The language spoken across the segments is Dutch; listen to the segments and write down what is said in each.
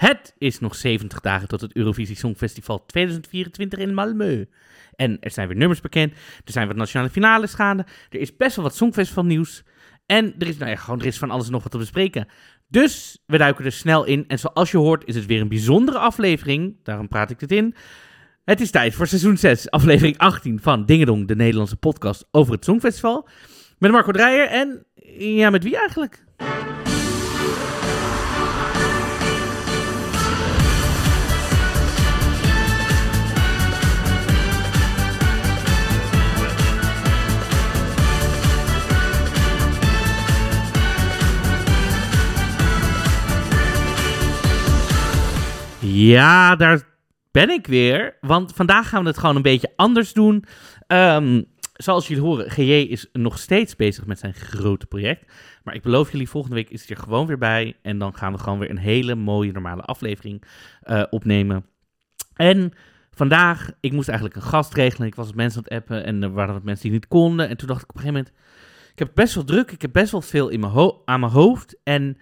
Het is nog 70 dagen tot het Eurovisie Songfestival 2024 in Malmö. En er zijn weer nummers bekend. Er zijn wat nationale finales gaande. Er is best wel wat Songfestival nieuws. En er is, nou ja, gewoon, er is van alles nog wat te bespreken. Dus we duiken er snel in. En zoals je hoort is het weer een bijzondere aflevering. Daarom praat ik dit in. Het is tijd voor seizoen 6, aflevering 18 van Dingedong, de Nederlandse podcast over het Songfestival. Met Marco Dreyer en... Ja, met wie eigenlijk? Ja, daar ben ik weer. Want vandaag gaan we het gewoon een beetje anders doen. Ehm, zoals jullie horen, GJ is nog steeds bezig met zijn grote project. Maar ik beloof jullie, volgende week is hij er gewoon weer bij. En dan gaan we gewoon weer een hele mooie normale aflevering uh, opnemen. En vandaag, ik moest eigenlijk een gast regelen. Ik was met mensen aan het appen en er waren wat mensen die niet konden. En toen dacht ik op een gegeven moment, ik heb best wel druk. Ik heb best wel veel in mijn aan mijn hoofd. En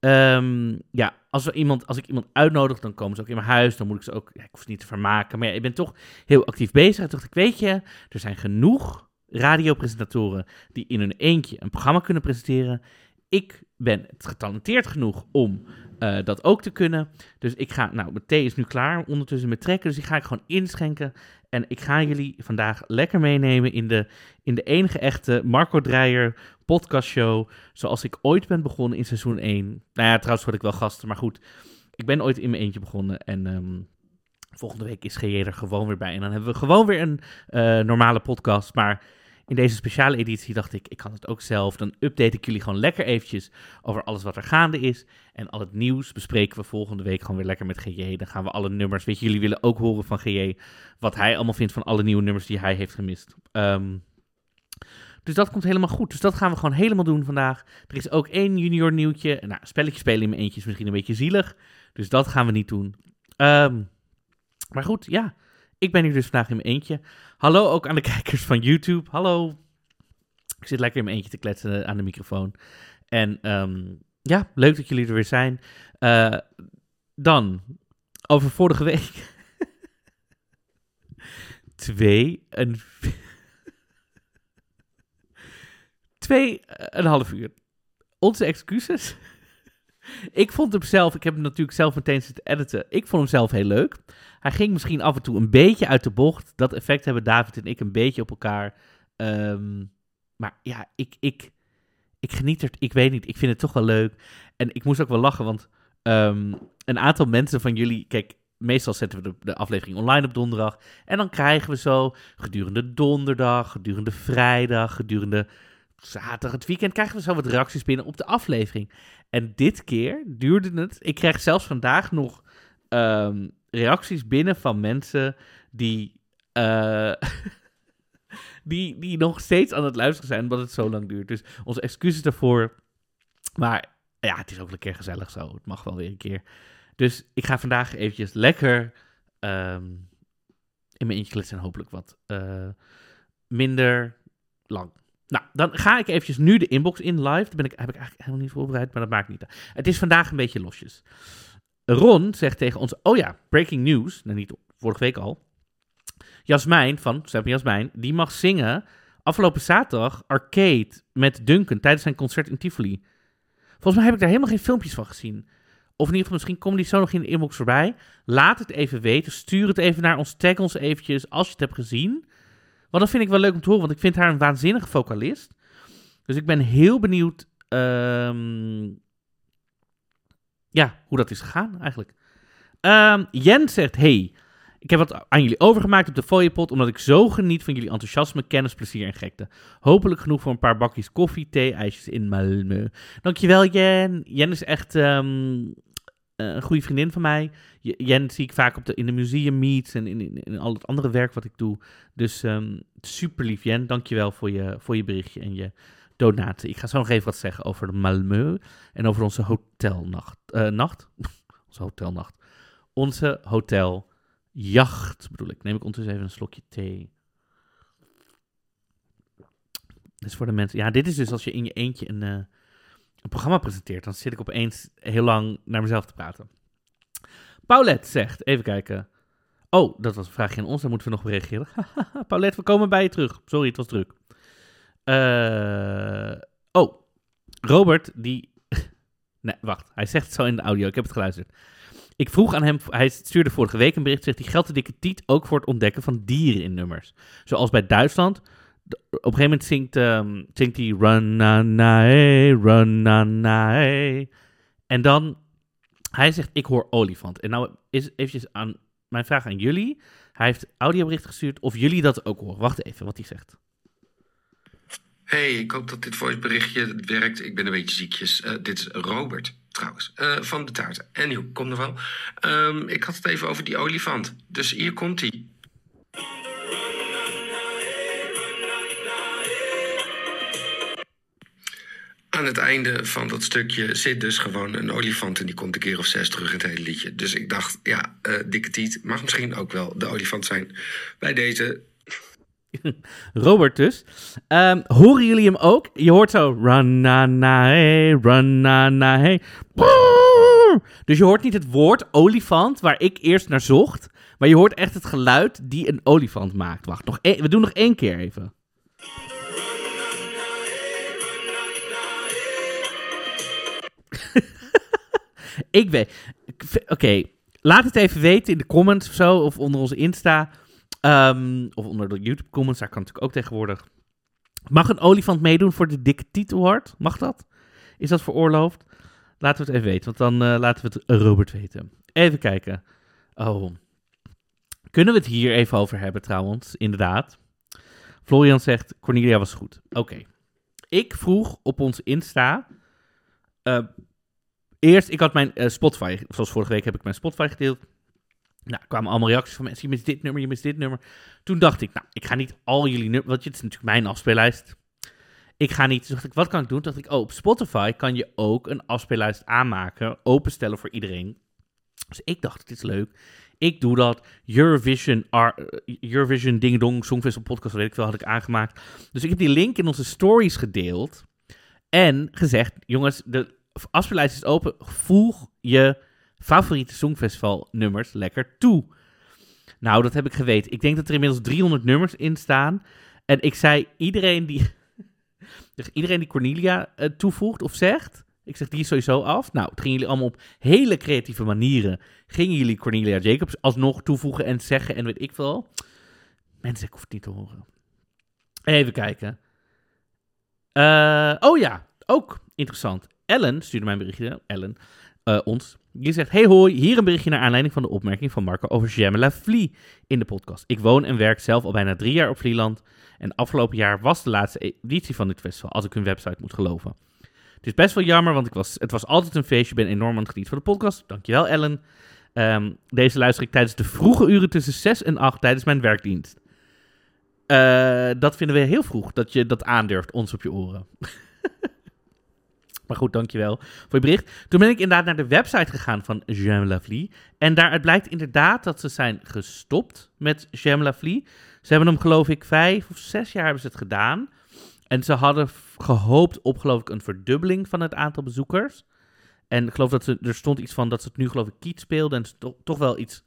Um, ja, als, iemand, als ik iemand uitnodig, dan komen ze ook in mijn huis. Dan moet ik ze ook, ik hoef ze niet te vermaken. Maar ja, ik ben toch heel actief bezig. Dacht ik, weet je, er zijn genoeg radiopresentatoren die in hun eentje een programma kunnen presenteren. Ik ben getalenteerd genoeg om uh, dat ook te kunnen. Dus ik ga, nou, mijn thee is nu klaar ondertussen met trekken. Dus die ga ik gewoon inschenken. En ik ga jullie vandaag lekker meenemen in de, in de enige echte Marco Dreyer podcastshow. Zoals ik ooit ben begonnen in seizoen 1. Nou ja, trouwens word ik wel gasten, maar goed. Ik ben ooit in mijn eentje begonnen en... Um, volgende week is GJ er gewoon weer bij. En dan hebben we gewoon weer een uh, normale podcast. Maar in deze speciale editie dacht ik, ik kan het ook zelf. Dan update ik jullie gewoon lekker eventjes over alles wat er gaande is. En al het nieuws bespreken we volgende week gewoon weer lekker met GJ. Dan gaan we alle nummers, weet je, jullie willen ook horen van GJ wat hij allemaal vindt van alle nieuwe nummers die hij heeft gemist. Um, dus dat komt helemaal goed. Dus dat gaan we gewoon helemaal doen vandaag. Er is ook één junior nieuwtje. Nou, spelletje spelen in mijn eentje is misschien een beetje zielig. Dus dat gaan we niet doen. Um, maar goed, ja. Ik ben hier dus vandaag in mijn eentje. Hallo ook aan de kijkers van YouTube. Hallo. Ik zit lekker in mijn eentje te kletsen aan de microfoon. En um, ja, leuk dat jullie er weer zijn. Uh, dan, over vorige week. Twee en... Twee en een half uur. Onze excuses. ik vond hem zelf, ik heb hem natuurlijk zelf meteen zitten editen. Ik vond hem zelf heel leuk. Hij ging misschien af en toe een beetje uit de bocht. Dat effect hebben David en ik een beetje op elkaar. Um, maar ja, ik, ik, ik geniet er. Ik weet niet, ik vind het toch wel leuk. En ik moest ook wel lachen, want um, een aantal mensen van jullie. Kijk, meestal zetten we de, de, aflevering online op donderdag. En dan krijgen we zo gedurende donderdag, gedurende vrijdag, gedurende zaterdag, het weekend, krijgen we zo wat reacties binnen op de aflevering. En dit keer duurde het. Ik kreeg zelfs vandaag nog um, reacties binnen van mensen die. Uh, die, die nog steeds aan het luisteren zijn, omdat het zo lang duurt. Dus onze excuses daarvoor. Maar ja, het is ook een keer gezellig zo. Het mag wel weer een keer. Dus ik ga vandaag eventjes lekker um, in mijn eentje kletsen en hopelijk wat uh, minder lang. Nou, dan ga ik eventjes nu de inbox in live. Daar ben ik, heb ik eigenlijk helemaal niet voorbereid, maar dat maakt niet uit. Het is vandaag een beetje losjes. Ron zegt tegen ons, oh ja, breaking news. Nou, niet vorige week al. Jasmijn van Stephanie Jasmijn, die mag zingen afgelopen zaterdag arcade met Duncan tijdens zijn concert in Tivoli. Volgens mij heb ik daar helemaal geen filmpjes van gezien. Of in ieder geval, misschien komen die zo nog in de inbox voorbij. Laat het even weten. Stuur het even naar ons. Tag ons eventjes als je het hebt gezien. Want dat vind ik wel leuk om te horen, want ik vind haar een waanzinnige vocalist. Dus ik ben heel benieuwd um, ja, hoe dat is gegaan eigenlijk. Um, Jen zegt, hey, ik heb wat aan jullie overgemaakt op de fooiepot, omdat ik zo geniet van jullie enthousiasme, kennis, plezier en gekte. Hopelijk genoeg voor een paar bakjes koffie, thee, ijsjes in Malmö. Dankjewel Jen. Jen is echt um, een goede vriendin van mij. Jen zie ik vaak op de, in de museum meets en in, in, al het andere werk wat ik doe. Dus um, super lief Jen, dankjewel voor je, voor je berichtje en je donatie. Ik ga zo nog even wat zeggen over Malmö en over onze hotelnacht. Uh, nacht? onze hotelnacht. Onze hoteljacht bedoel ik. Neem ik ondertussen even een slokje thee. Dus voor de mensen. Ja, dit is dus als je in je eentje een, uh, een programma presenteert. Dan zit ik opeens heel lang naar mezelf te praten. Paulette zegt, even kijken. Oh, dat was een vraagje aan ons, daar moeten we nog op reageren. Paulette, we komen bij je terug. Sorry, het was druk. Uh, oh, Robert, die... nee, wacht. Hij zegt het zo in de audio. Ik heb het geluisterd. Ik vroeg aan hem, hij stuurde vorige week een bericht, zegt die geldt de dikke tiet ook voor het ontdekken van dieren in nummers. Zoals bij Duitsland. Op een gegeven moment zingt, zingt hij run na na run na na En dan, hij zegt ik hoor olifant. En nou is eventjes aan mijn vraag aan jullie. Hij heeft audiobericht gestuurd of jullie dat ook horen. Wacht even wat hij zegt. Hey, ik hoop dat dit voiceberichtje werkt. Ik ben een beetje ziekjes. Uh, dit is Robert, trouwens, van de taarten. En hoe komt er wel? Um, ik had het even over die olifant. Dus hier komt hij. Aan het einde van dat stukje zit dus gewoon een olifant en die komt een keer of zes terug in het hele liedje. Dus ik dacht, ja, uh, Dikke Tiet mag misschien ook wel de olifant zijn. Bij deze Robert dus. Um, horen jullie hem ook? Je hoort zo... Run na na hey, run na na. Dus je hoort niet het woord olifant, waar ik eerst naar zocht. Maar je hoort echt het geluid die een olifant maakt. Wacht, nog we doen nog één keer even. ik weet... Oké, laat het even weten in de comments of zo, of onder onze Insta... Um, of onder de YouTube comments, daar kan natuurlijk ook tegenwoordig. Mag een olifant meedoen voor de dikke titelhard? Mag dat? Is dat veroorloofd? Laten we het even weten, want dan uh, laten we het Robert weten. Even kijken. Oh. Kunnen we het hier even over hebben trouwens? Inderdaad. Florian zegt, Cornelia was goed. Oké. Ik vroeg op ons Insta... Uh, eerst, ik had mijn uh, Spotify... Zoals vorige week heb ik mijn Spotify gedeeld. Nou, kwamen allemaal reacties van mensen. Je mist dit nummer, je mist dit nummer. Toen dacht ik, nou, ik ga niet al jullie nummers... Want het is natuurlijk mijn afspeellijst. Ik ga niet... Dus dacht ik, wat kan ik doen? Toen dacht ik, oh, op Spotify kan je ook een afspeellijst aanmaken. Openstellen voor iedereen. Dus ik dacht, dit is leuk. Ik doe dat. Eurovision, Eurovision Ding Dong Songfestival podcast, weet ik veel, had ik aangemaakt. Dus ik heb die link in onze stories gedeeld. En gezegd, jongens, de afspeellijst is open. Voeg je favoriete Songfestival nummers lekker toe. Nou, dat heb ik geweten. Ik denk dat er inmiddels 300 nummers in staan. En ik zei, iedereen die, iedereen die Cornelia uh, toevoegt of zegt, ik zeg die sowieso af. Nou, het gingen jullie allemaal op hele creatieve manieren. Gingen jullie Cornelia Jacobs alsnog toevoegen en zeggen en weet ik veel. Mensen, ik hoef het niet te horen. Even kijken. Uh, oh ja, ook interessant. Ellen stuurde mijn berichtje. Ellen, uh, ons. Die zegt, hey hoi, hier een berichtje naar aanleiding van de opmerking van Marco over Jamela Vlie in de podcast. Ik woon en werk zelf al bijna drie jaar op Vlieland. En afgelopen jaar was de laatste editie van dit festival, als ik hun website moet geloven. Het is best wel jammer, want ik was, het was altijd een feestje. Ik ben enorm aan het van de podcast. Dankjewel Ellen. Um, deze luister ik tijdens de vroege uren tussen 6 en 8 tijdens mijn werkdienst. Uh, dat vinden we heel vroeg, dat je dat aandurft, ons op je oren. Maar goed, dankjewel voor je bericht. Toen ben ik inderdaad naar de website gegaan van J'aime la En daaruit blijkt inderdaad dat ze zijn gestopt met J'aime la Ze hebben hem geloof ik vijf of zes jaar hebben het gedaan. En ze hadden gehoopt op geloof ik een verdubbeling van het aantal bezoekers. En ik geloof dat er stond iets van dat ze het nu geloof ik kiet speelden. En to, toch wel iets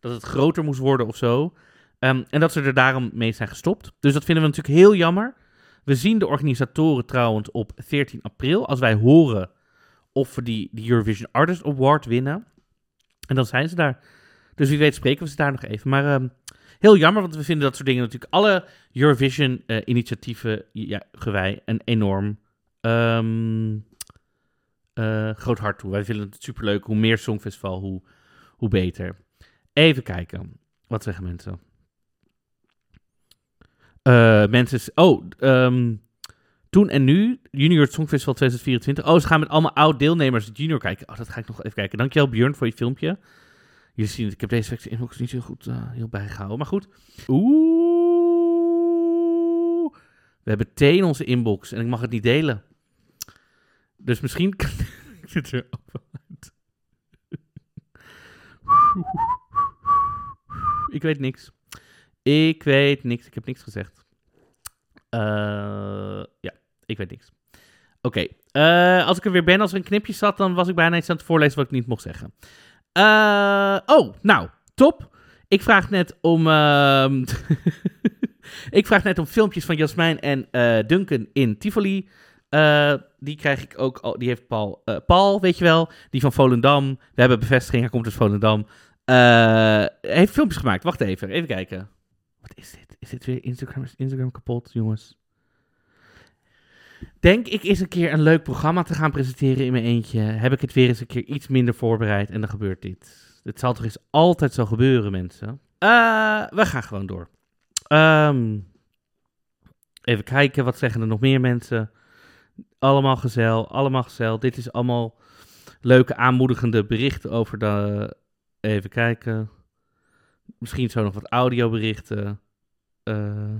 dat het groter moest worden of zo. Um, en dat ze er daarom mee zijn gestopt. Dus dat vinden we natuurlijk heel jammer. We zien de organisatoren trouwens op 14 april. Als wij horen of we die, die Eurovision Artist Award winnen. En dan zijn ze daar. Dus wie weet spreken we ze daar nog even. Maar uh, heel jammer, want we vinden dat soort dingen natuurlijk... Alle Eurovision-initiatieven, uh, ja, gewij, een enorm um, uh, groot hart toe. Wij vinden het superleuk. Hoe meer Songfestival, hoe, hoe beter. Even kijken. Wat zeggen mensen? Uh, mensen. Oh, um, toen en nu, Junior Songfestival 2024. Oh, ze gaan met allemaal oud-deelnemers Junior kijken. Oh, dat ga ik nog even kijken. Dankjewel Björn voor je filmpje. Jullie zien het, ik heb deze inbox niet zo goed uh, heel bijgehouden. Maar goed. Oeh. We hebben thee in onze inbox en ik mag het niet delen. Dus misschien ik zit er ik weet niks. Ik weet niks. Ik heb niks gezegd. Uh, ja, ik weet niks. Oké. Uh, als ik er weer ben, als er een knipje zat, dan was ik bijna iets aan het voorlezen wat ik niet mocht zeggen. Eh, oh, nou, top. Ik vraag net om. ehm, ik vraag net om filmpjes van Jasmijn en eh, Duncan in Tivoli. Eh, die krijg ik ook. al- Die heeft Paul. eh, Paul, weet je wel. Die van Volendam. We hebben bevestiging. Hij komt uit Volendam. Eh, heeft filmpjes gemaakt. Wacht even. Even kijken. Wat is dit? Is dit weer Instagram? Is Instagram kapot, jongens? Denk ik eens een keer een leuk programma te gaan presenteren in mijn eentje. Heb ik het weer eens een keer iets minder voorbereid en dan gebeurt dit. Dit zal toch eens altijd zo gebeuren, mensen? Eh, we gaan gewoon door. Ehm, even kijken, wat zeggen er nog meer mensen? Allemaal gezel, allemaal gezel. Dit is allemaal leuke, aanmoedigende berichten over de... Even kijken. Misschien zo nog wat audioberichten. Eh...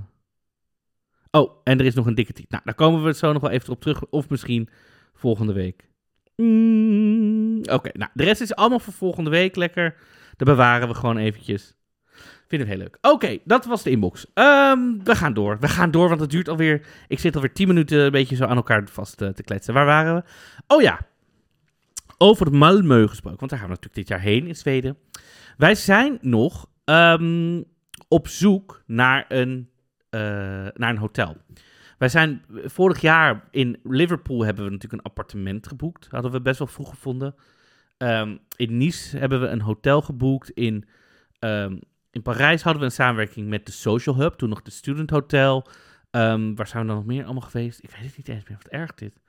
Oh, en er is nog een dikke titel. Nou, daar komen we zo nog wel even op terug. Of misschien volgende week. Mm, Oké, nou, de rest is allemaal voor volgende week lekker. Dat bewaren we gewoon eventjes. Vinden we heel leuk. Oké, dat was de inbox. Ehm, we gaan door. We gaan door, want het duurt alweer... Ik zit alweer 10 minuten een beetje zo aan elkaar vast eh, te kletsen. Waar waren we? Oh ja, over Malmö gesproken. Want daar gaan we natuurlijk dit jaar heen in Zweden. Wij zijn nog ehm, op zoek naar een, eh, naar een hotel. Wij zijn vorig jaar in Liverpool hebben we natuurlijk een appartement geboekt. Hadden we best wel vroeg gevonden. Ehm, in Nice hebben we een hotel geboekt. In, ehm, in Parijs hadden we een samenwerking met de Social Hub. Toen nog de Student Hotel. Ehm, waar zijn we dan nog meer allemaal geweest? Ik weet het niet eens meer. Wat erg dit.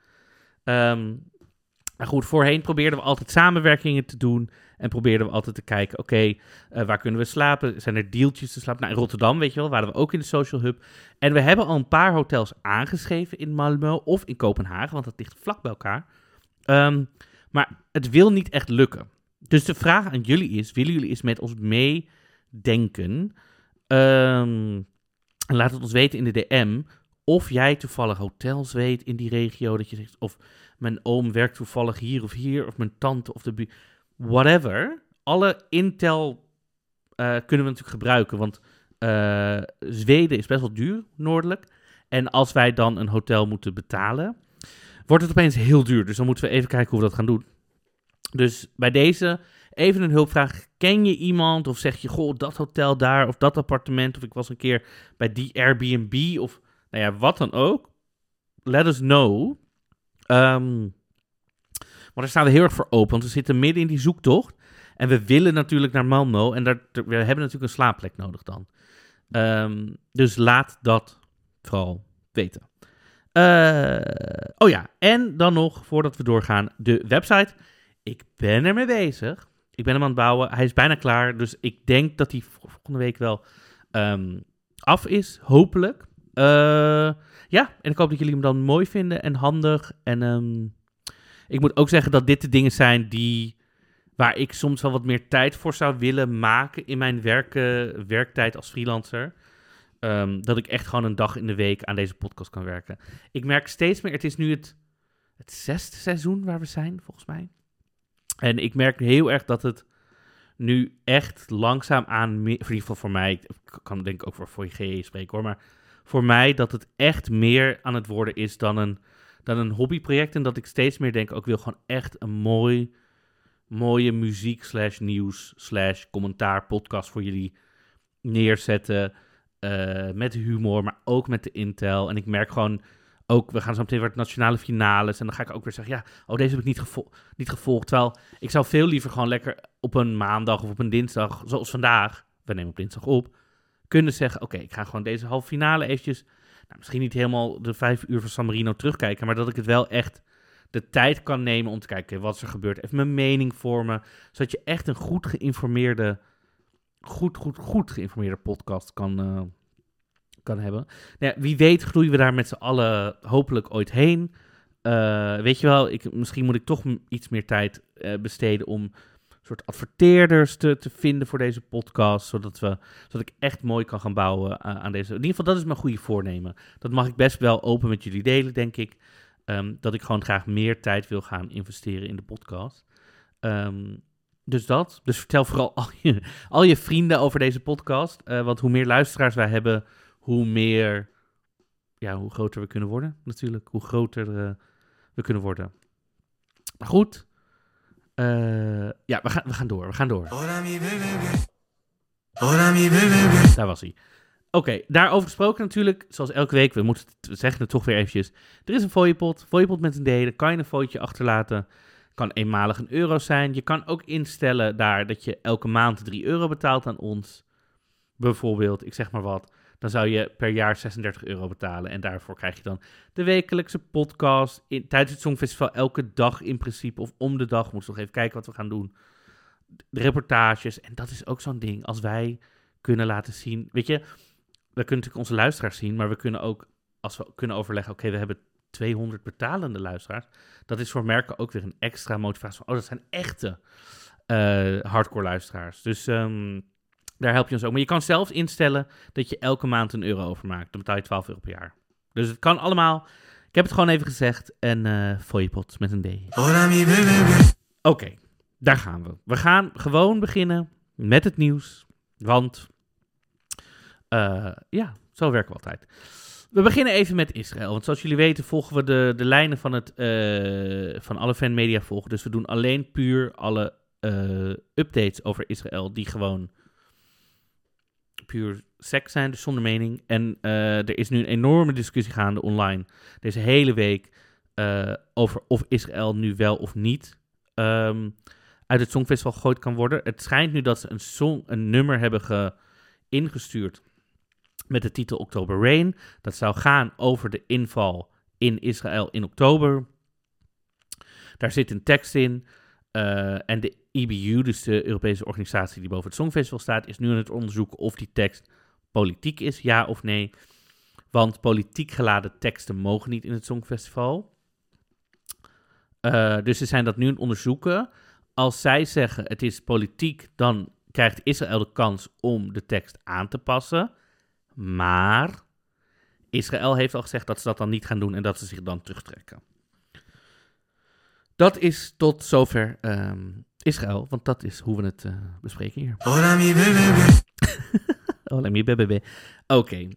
Maar goed, voorheen probeerden we altijd samenwerkingen te doen. En probeerden we altijd te kijken, oké, eh, waar kunnen we slapen? Zijn er deeltjes te slapen? Nou, in Rotterdam, weet je wel, waren we ook in de Social Hub. En we hebben al een paar hotels aangeschreven in Malmö of in Kopenhagen, want dat ligt vlak bij elkaar. Ehm, maar het wil niet echt lukken. Dus de vraag aan jullie is, willen jullie eens met ons meedenken? En laat het ons weten in de DM of jij toevallig hotels weet in die regio. Dat je zegt, of mijn oom werkt toevallig hier of hier, of mijn tante of de Whatever. Alle intel eh, kunnen we natuurlijk gebruiken, want eh, Zweden is best wel duur, noordelijk. En als wij dan een hotel moeten betalen, wordt het opeens heel duur. Dus dan moeten we even kijken hoe we dat gaan doen. Dus bij deze even een hulpvraag. Ken je iemand of zeg je, goh, dat hotel daar of dat appartement of ik was een keer bij die Airbnb of nou ja, wat dan ook. Let us know. Ehm, maar daar staan we heel erg voor open, want we zitten midden in die zoektocht. En we willen natuurlijk naar Malmö en daar, we hebben natuurlijk een slaapplek nodig dan. Ehm, dus laat dat vooral weten. Eh, oh ja, en dan nog, voordat we doorgaan, de website. Ik ben ermee bezig. Ik ben hem aan het bouwen. Hij is bijna klaar. Dus ik denk dat hij volgende week wel ehm, af is. Hopelijk. Eh, ja, en ik hoop dat jullie hem dan mooi vinden en handig. En ehm, ik moet ook zeggen dat dit de dingen zijn die, waar ik soms wel wat meer tijd voor zou willen maken in mijn werken, werktijd als freelancer. Ehm, dat ik echt gewoon een dag in de week aan deze podcast kan werken. Ik merk steeds meer, het is nu het, het zesde seizoen waar we zijn, volgens mij. En ik merk heel erg dat het nu echt langzaam aan, in ieder geval voor mij, ik kan denk ik ook voor, voor GE spreken hoor, maar voor mij dat het echt meer aan het worden is dan een, dan een hobbyproject. En dat ik steeds meer denk, ook wil gewoon echt een mooi, mooie muziek slash nieuws slash commentaar podcast voor jullie neerzetten. eh, met humor, maar ook met de intel. En ik merk gewoon ook, we gaan zo meteen weer het nationale finales. En dan ga ik ook weer zeggen, ja, oh, deze heb ik niet, gevo- niet gevolgd. Terwijl ik zou veel liever gewoon lekker op een maandag of op een dinsdag, zoals vandaag, we nemen op dinsdag op, kunnen zeggen, oké, ik ga gewoon deze halve finale eventjes, nou, misschien niet helemaal de vijf uur van San Marino terugkijken, maar dat ik het wel echt de tijd kan nemen om te kijken wat er gebeurt. Even mijn mening vormen, zodat je echt een goed geïnformeerde, goed, goed, goed geïnformeerde podcast kan, eh, kan hebben. Nou ja, wie weet groeien we daar met z'n allen hopelijk ooit heen. Eh, weet je wel, ik, misschien moet ik toch iets meer tijd eh, besteden om soort adverteerders te, te vinden voor deze podcast, zodat, we, zodat ik echt mooi kan gaan bouwen aan, aan deze. In ieder geval, dat is mijn goede voornemen. Dat mag ik best wel open met jullie delen, denk ik. Ehm, dat ik gewoon graag meer tijd wil gaan investeren in de podcast. Ehm, dus dat. Dus vertel vooral al je, al je vrienden over deze podcast. eh, want hoe meer luisteraars wij hebben, hoe meer, ja, hoe groter we kunnen worden natuurlijk. Hoe groter eh, we kunnen worden. Maar goed, Eh, ja, we gaan, we gaan door. We gaan door. Daar was hij. Oké, daarover gesproken natuurlijk, zoals elke week, we moeten het- we zeggen het toch weer eventjes. Er is een fooiepot, fooiepot met een D, daar kan je een fooitje achterlaten. Kan eenmalig een euro zijn. Je kan ook instellen daar dat je elke maand 3 euro betaalt aan ons. Bijvoorbeeld, ik zeg maar wat. Dan zou je per jaar 36 euro betalen. En daarvoor krijg je dan de wekelijkse podcast. In, tijdens het Songfestival elke dag in principe. Of om de dag. Moeten nog even kijken wat we gaan doen. De reportages. En dat is ook zo'n ding. Als wij kunnen laten zien. Weet je, we kunnen natuurlijk onze luisteraars zien. Maar we kunnen ook, als we kunnen overleggen. Oké, we hebben 200 betalende luisteraars. Dat is voor merken ook weer een extra motivatie. Van, oh, dat zijn echte eh, hardcore luisteraars. Dus ehm, daar help je ons ook. Maar je kan zelfs instellen dat je elke maand een euro overmaakt. Dan betaal je 12 euro per jaar. Dus het kan allemaal. Ik heb het gewoon even gezegd. En eh fooiepot met een D. Oké, daar gaan we. We gaan gewoon beginnen met het nieuws. Want eh, ja, zo werken we altijd. We beginnen even met Israël. Want zoals jullie weten volgen we de, de lijnen van, het, eh, van alle fanmedia volgen. Dus we doen alleen puur alle updates over Israël die gewoon puur seks zijn, dus zonder mening. En eh, er is nu een enorme discussie gaande online deze hele week eh, over of Israël nu wel of niet ehm, uit het Songfestival gegooid kan worden. Het schijnt nu dat ze een, song, een nummer hebben ge, ingestuurd met de titel October Rain. Dat zou gaan over de inval in Israël in oktober. Daar zit een tekst in. Eh, en de EBU, dus de Europese organisatie die boven het Songfestival staat, is nu aan het onderzoeken of die tekst politiek is, ja of nee. Want politiek geladen teksten mogen niet in het Songfestival. Eh, dus ze zijn dat nu aan het onderzoeken. Als zij zeggen het is politiek, dan krijgt Israël de kans om de tekst aan te passen. Maar Israël heeft al gezegd dat ze dat dan niet gaan doen en dat ze zich dan terugtrekken. Dat is tot zover ehm, Israël, want dat is hoe we het eh, bespreken hier. Oh, let me BBB. Oké,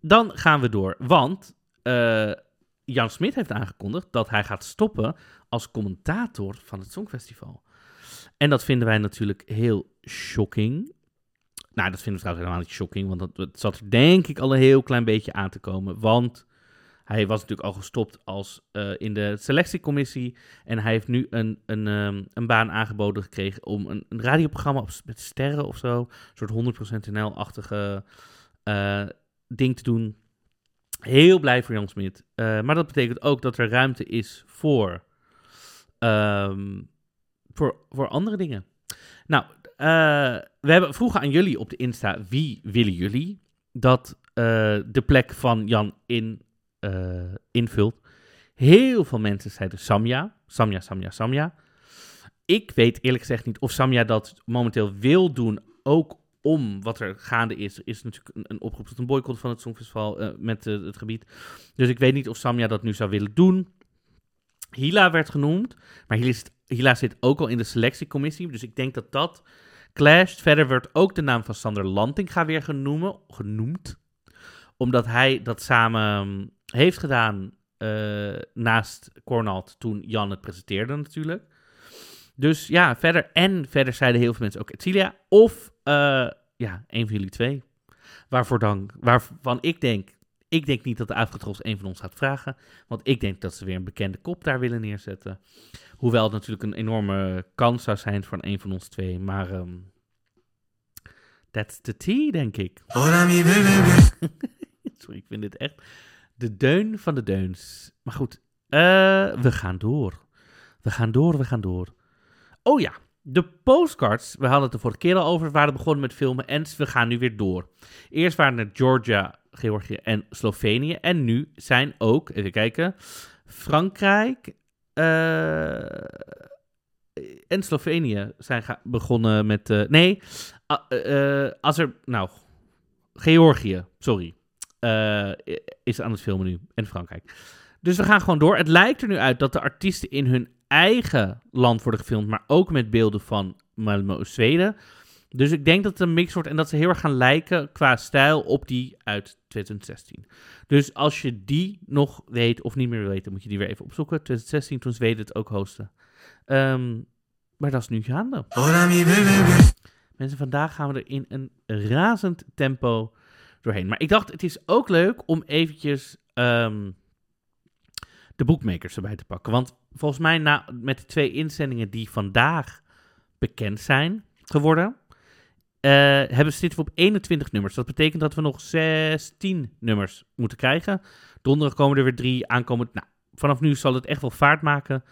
dan gaan we door. Want eh, Jan Smit heeft aangekondigd dat hij gaat stoppen als commentator van het Songfestival. En dat vinden wij natuurlijk heel shocking. Nou, dat vinden we trouwens helemaal niet shocking, want dat, dat zat er denk ik al een heel klein beetje aan te komen. Want hij was natuurlijk al gestopt als, eh, in de selectiecommissie. En hij heeft nu een, een, ehm, een baan aangeboden gekregen om een, een radioprogramma op, met sterren of zo. Een soort 100% NL-achtige eh, ding te doen. Heel blij voor Jan Smit. Eh, maar dat betekent ook dat er ruimte is voor, ehm, voor, voor andere dingen. Nou, we hebben vroegen aan jullie op de Insta, wie willen jullie dat de plek van Jan in, eh, invult? Heel veel mensen zeiden Samja, Samja, Samja, Samja. Ik weet eerlijk gezegd niet of Samja dat momenteel wil doen, ook om wat er gaande is. Is natuurlijk een, oproep tot een boycott van het Songfestival eh, met eh, het gebied. Dus ik weet niet of Samja dat nu zou willen doen. Hila werd genoemd, maar Hila zit, ook al in de selectiecommissie. Dus ik denk dat dat clasht. Verder werd ook de naam van Sander Lantinga weer genoemen, genoemd. Omdat hij dat samen heeft gedaan eh, naast Cornald toen Jan het presenteerde natuurlijk. Dus ja, verder. En verder zeiden heel veel mensen ook Etilia. Of eh, ja, een van jullie twee. Waarvoor dan, waarvan ik denk, ik denk niet dat de Afgetros een van ons gaat vragen. Want ik denk dat ze weer een bekende kop daar willen neerzetten. Hoewel het natuurlijk een enorme kans zou zijn voor een van ons twee. Maar ehm that's the tea, denk ik. Sorry, ik vind dit echt de deun van de deuns. Maar goed, eh, we gaan door. We gaan door, we gaan door. Oh ja, de postcards, we hadden het er vorige keer al over, waren begonnen met filmen en we gaan nu weer door. Eerst waren het Georgia, Georgië en Slovenië. En nu zijn ook, even kijken, Frankrijk eh, en Slovenië zijn begonnen met... eh, nee, als er... Nou, Georgië, sorry, eh, is aan het filmen nu. En Frankrijk. Dus we gaan gewoon door. Het lijkt er nu uit dat de artiesten in hun eigen land worden gefilmd, maar ook met beelden van Malmö, Zweden. Dus ik denk dat het een mix wordt en dat ze heel erg gaan lijken qua stijl op die uit 2016. Dus als je die nog weet of niet meer weet, dan moet je die weer even opzoeken. 2016, toen Zweden het ook hosten. Um, Maar dat is nu gaande. Mensen, vandaag gaan we er in een razend tempo Maar ik dacht, het is ook leuk om eventjes ehm, de boekmakers erbij te pakken. Want volgens mij, na, met de twee inzendingen die vandaag bekend zijn geworden, uh, hebben, zitten we op 21 nummers. Dat betekent dat we nog 16 nummers moeten krijgen. Donderdag komen er weer drie aankomend. Nou, vanaf nu zal het echt wel vaart maken.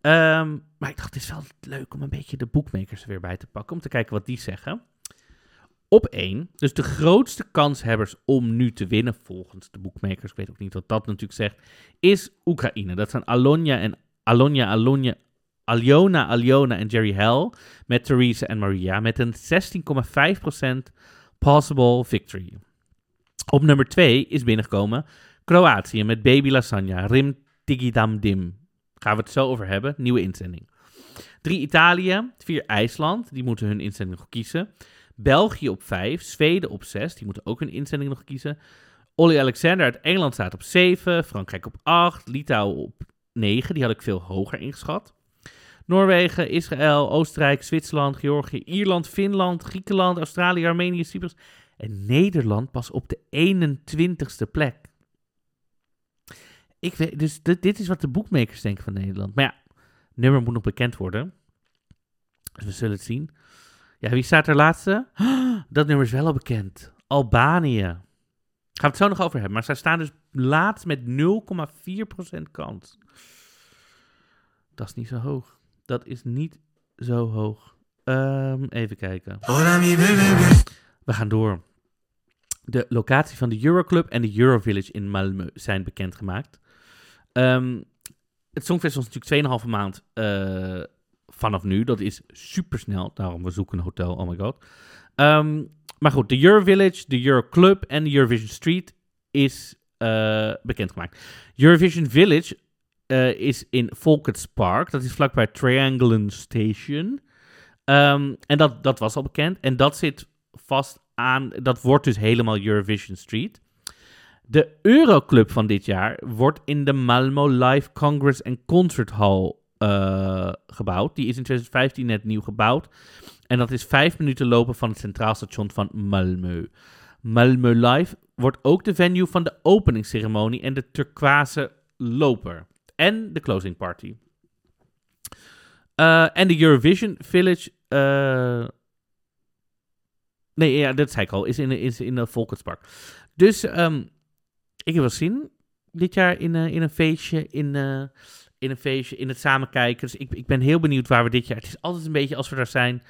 Um, maar ik dacht, het is wel leuk om een beetje de boekmakers er weer bij te pakken. Om te kijken wat die zeggen. Op één, dus de grootste kanshebbers om nu te winnen, volgens de boekmakers, ik weet ook niet wat dat natuurlijk zegt, is Oekraïne. Dat zijn Alonja en Alonja, Alonja, Aliona, Aliona en Jerry Hell met Theresa en Maria met een 16,5% possible victory. Op nummer 2 is binnengekomen Kroatië met Baby Lasagna, Rim Tigidam Dim. Gaan we het zo over hebben, nieuwe inzending. 3 Italië, 4 IJsland, die moeten hun inzending nog kiezen. België op 5, Zweden op 6, die moeten ook hun inzending nog kiezen. Olly Alexander uit Engeland staat op 7, Frankrijk op 8, Litouwen op 9, die had ik veel hoger ingeschat. Noorwegen, Israël, Oostenrijk, Zwitserland, Georgië, Ierland, Finland, Griekenland, Australië, Armenië, Cyprus en Nederland pas op de 21ste plek. Ik weet, dus dit, dit is wat de boekmakers denken van Nederland. Maar ja, nummer moet nog bekend worden. Dus we zullen het zien. Wie staat er laatste? Dat nummer is wel al bekend. Albanië. Gaan we het zo nog over hebben. Maar zij staan dus laatst met 0,4% kans. Dat is niet zo hoog. Dat is niet zo hoog. Um, even kijken. We gaan door. De locatie van de Euroclub en de Eurovillage in Malmö zijn bekendgemaakt. Um, het Songfestival is natuurlijk 2,5 maand uh, vanaf nu. Dat is super snel. Daarom we zoeken een hotel. Oh my god. Um, maar goed, de Eurovillage, de Euroclub en de Eurovision Street is uh, bekendgemaakt. Eurovision Village uh, is in Volkerts Park. Dat is vlakbij Triangle Station. Um, en dat, dat was al bekend. En dat zit vast aan. Dat wordt dus helemaal Eurovision Street. De Euroclub van dit jaar wordt in de Malmo Live Congress and Concert Hall uh, gebouwd. Die is in 2015 net nieuw gebouwd. En dat is vijf minuten lopen van het centraal station van Malmö. Malmö Live wordt ook de venue van de openingsceremonie en de turquoise loper. En de closing party. Uh, en de Eurovision Village. Uh, nee, ja, dat zei ik al. Is in, is in de Volkerspark. Dus um, ik heb wel zin dit jaar in, in een feestje. In, in een feestje, in het samen kijken. Dus ik, ik ben heel benieuwd waar we dit jaar... Het is altijd een beetje, als we daar zijn,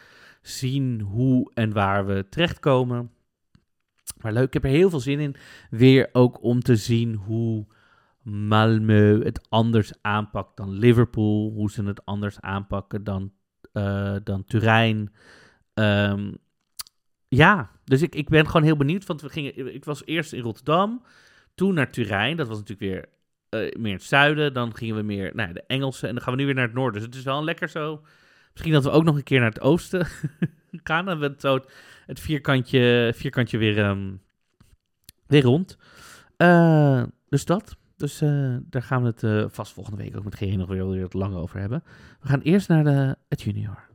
zien hoe en waar we terechtkomen. Maar leuk, ik heb er heel veel zin in. Weer ook om te zien hoe Malmö het anders aanpakt dan Liverpool. Hoe ze het anders aanpakken dan, uh, dan Turijn. Um, ja, dus ik, ik ben gewoon heel benieuwd. Want we gingen, ik was eerst in Rotterdam, toen naar Turijn. Dat was natuurlijk weer uh, meer het zuiden. Dan gingen we meer naar de Engelse. En dan gaan we nu weer naar het noorden. Dus het is wel lekker zo. Misschien dat we ook nog een keer naar het oosten gaan. Dan we zo het, vierkantje, vierkantje weer, um, weer rond. Uh, dus dat. Dus uh, daar gaan we het vast volgende week ook met GE nog weer, weer wat langer over hebben. We gaan eerst naar de, het junior.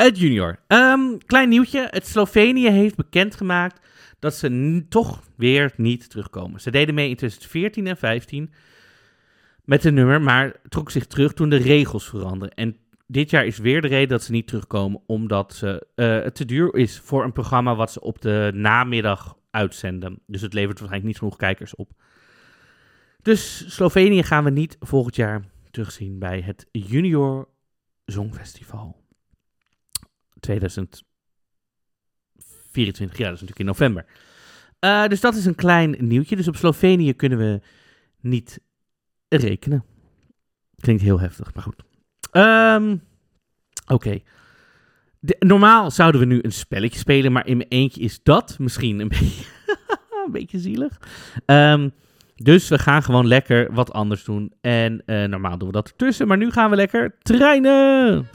Het junior. Um, klein nieuwtje. Het Slovenië heeft bekendgemaakt dat ze toch weer niet terugkomen. Ze deden mee in 2014 en 2015 met een nummer, maar trok zich terug toen de regels veranderden. En dit jaar is weer de reden dat ze niet terugkomen, omdat ze, uh, het te duur is voor een programma wat ze op de namiddag uitzenden. Dus het levert waarschijnlijk niet genoeg kijkers op. Dus Slovenië gaan we niet volgend jaar terugzien bij het Junior Songfestival. 2024, ja, dat is natuurlijk in november. Uh, dus dat is een klein nieuwtje. Dus op Slovenië kunnen we niet rekenen. Klinkt heel heftig, maar goed. Um, Oké. Normaal zouden we nu een spelletje spelen, maar in mijn eentje is dat misschien een beetje, een beetje zielig. Ehm, dus we gaan gewoon lekker wat anders doen. En eh, normaal doen we dat ertussen, maar nu gaan we lekker trainen.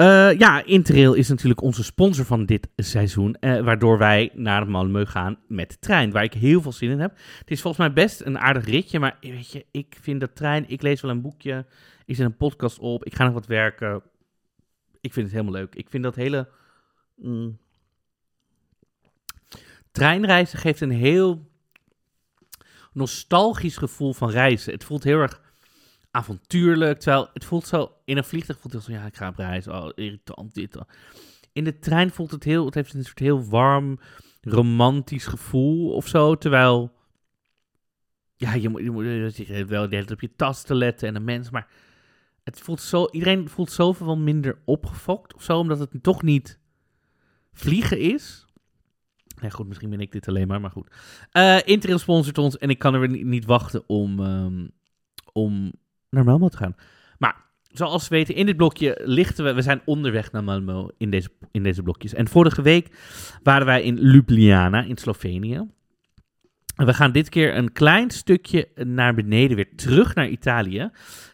Eh, ja, Interrail is natuurlijk onze sponsor van dit seizoen. eh, waardoor wij naar Malmö gaan met de trein. Waar ik heel veel zin in heb. Het is volgens mij best een aardig ritje. Maar weet je, ik vind de trein. Ik lees wel een boekje. Ik zet een podcast op. Ik ga nog wat werken. Ik vind het helemaal leuk. Ik vind dat hele. mm, treinreizen geeft een heel nostalgisch gevoel van reizen. Het voelt heel erg avontuurlijk. Terwijl het voelt zo, in een vliegtuig voelt het zo, ja, ik ga op reis. Oh, irritant, dit. oh. In de trein voelt het heel, het heeft een soort heel warm, romantisch gevoel of zo. Terwijl, ja, je moet, je moet wel de hele tijd op je tas te letten en de mens, maar het voelt zo, iedereen voelt zoveel minder opgefokt of zo, omdat het toch niet vliegen is. Nee, goed, misschien ben ik dit alleen maar, maar goed. Eh Interrail sponsort ons en ik kan er weer niet, niet wachten om, ehm, om naar Malmö te gaan. Maar zoals we weten, in dit blokje lichten we... We zijn onderweg naar Malmö in deze, in deze blokjes. En vorige week waren wij in Ljubljana in Slovenië. En we gaan dit keer een klein stukje naar beneden, weer terug naar Italië.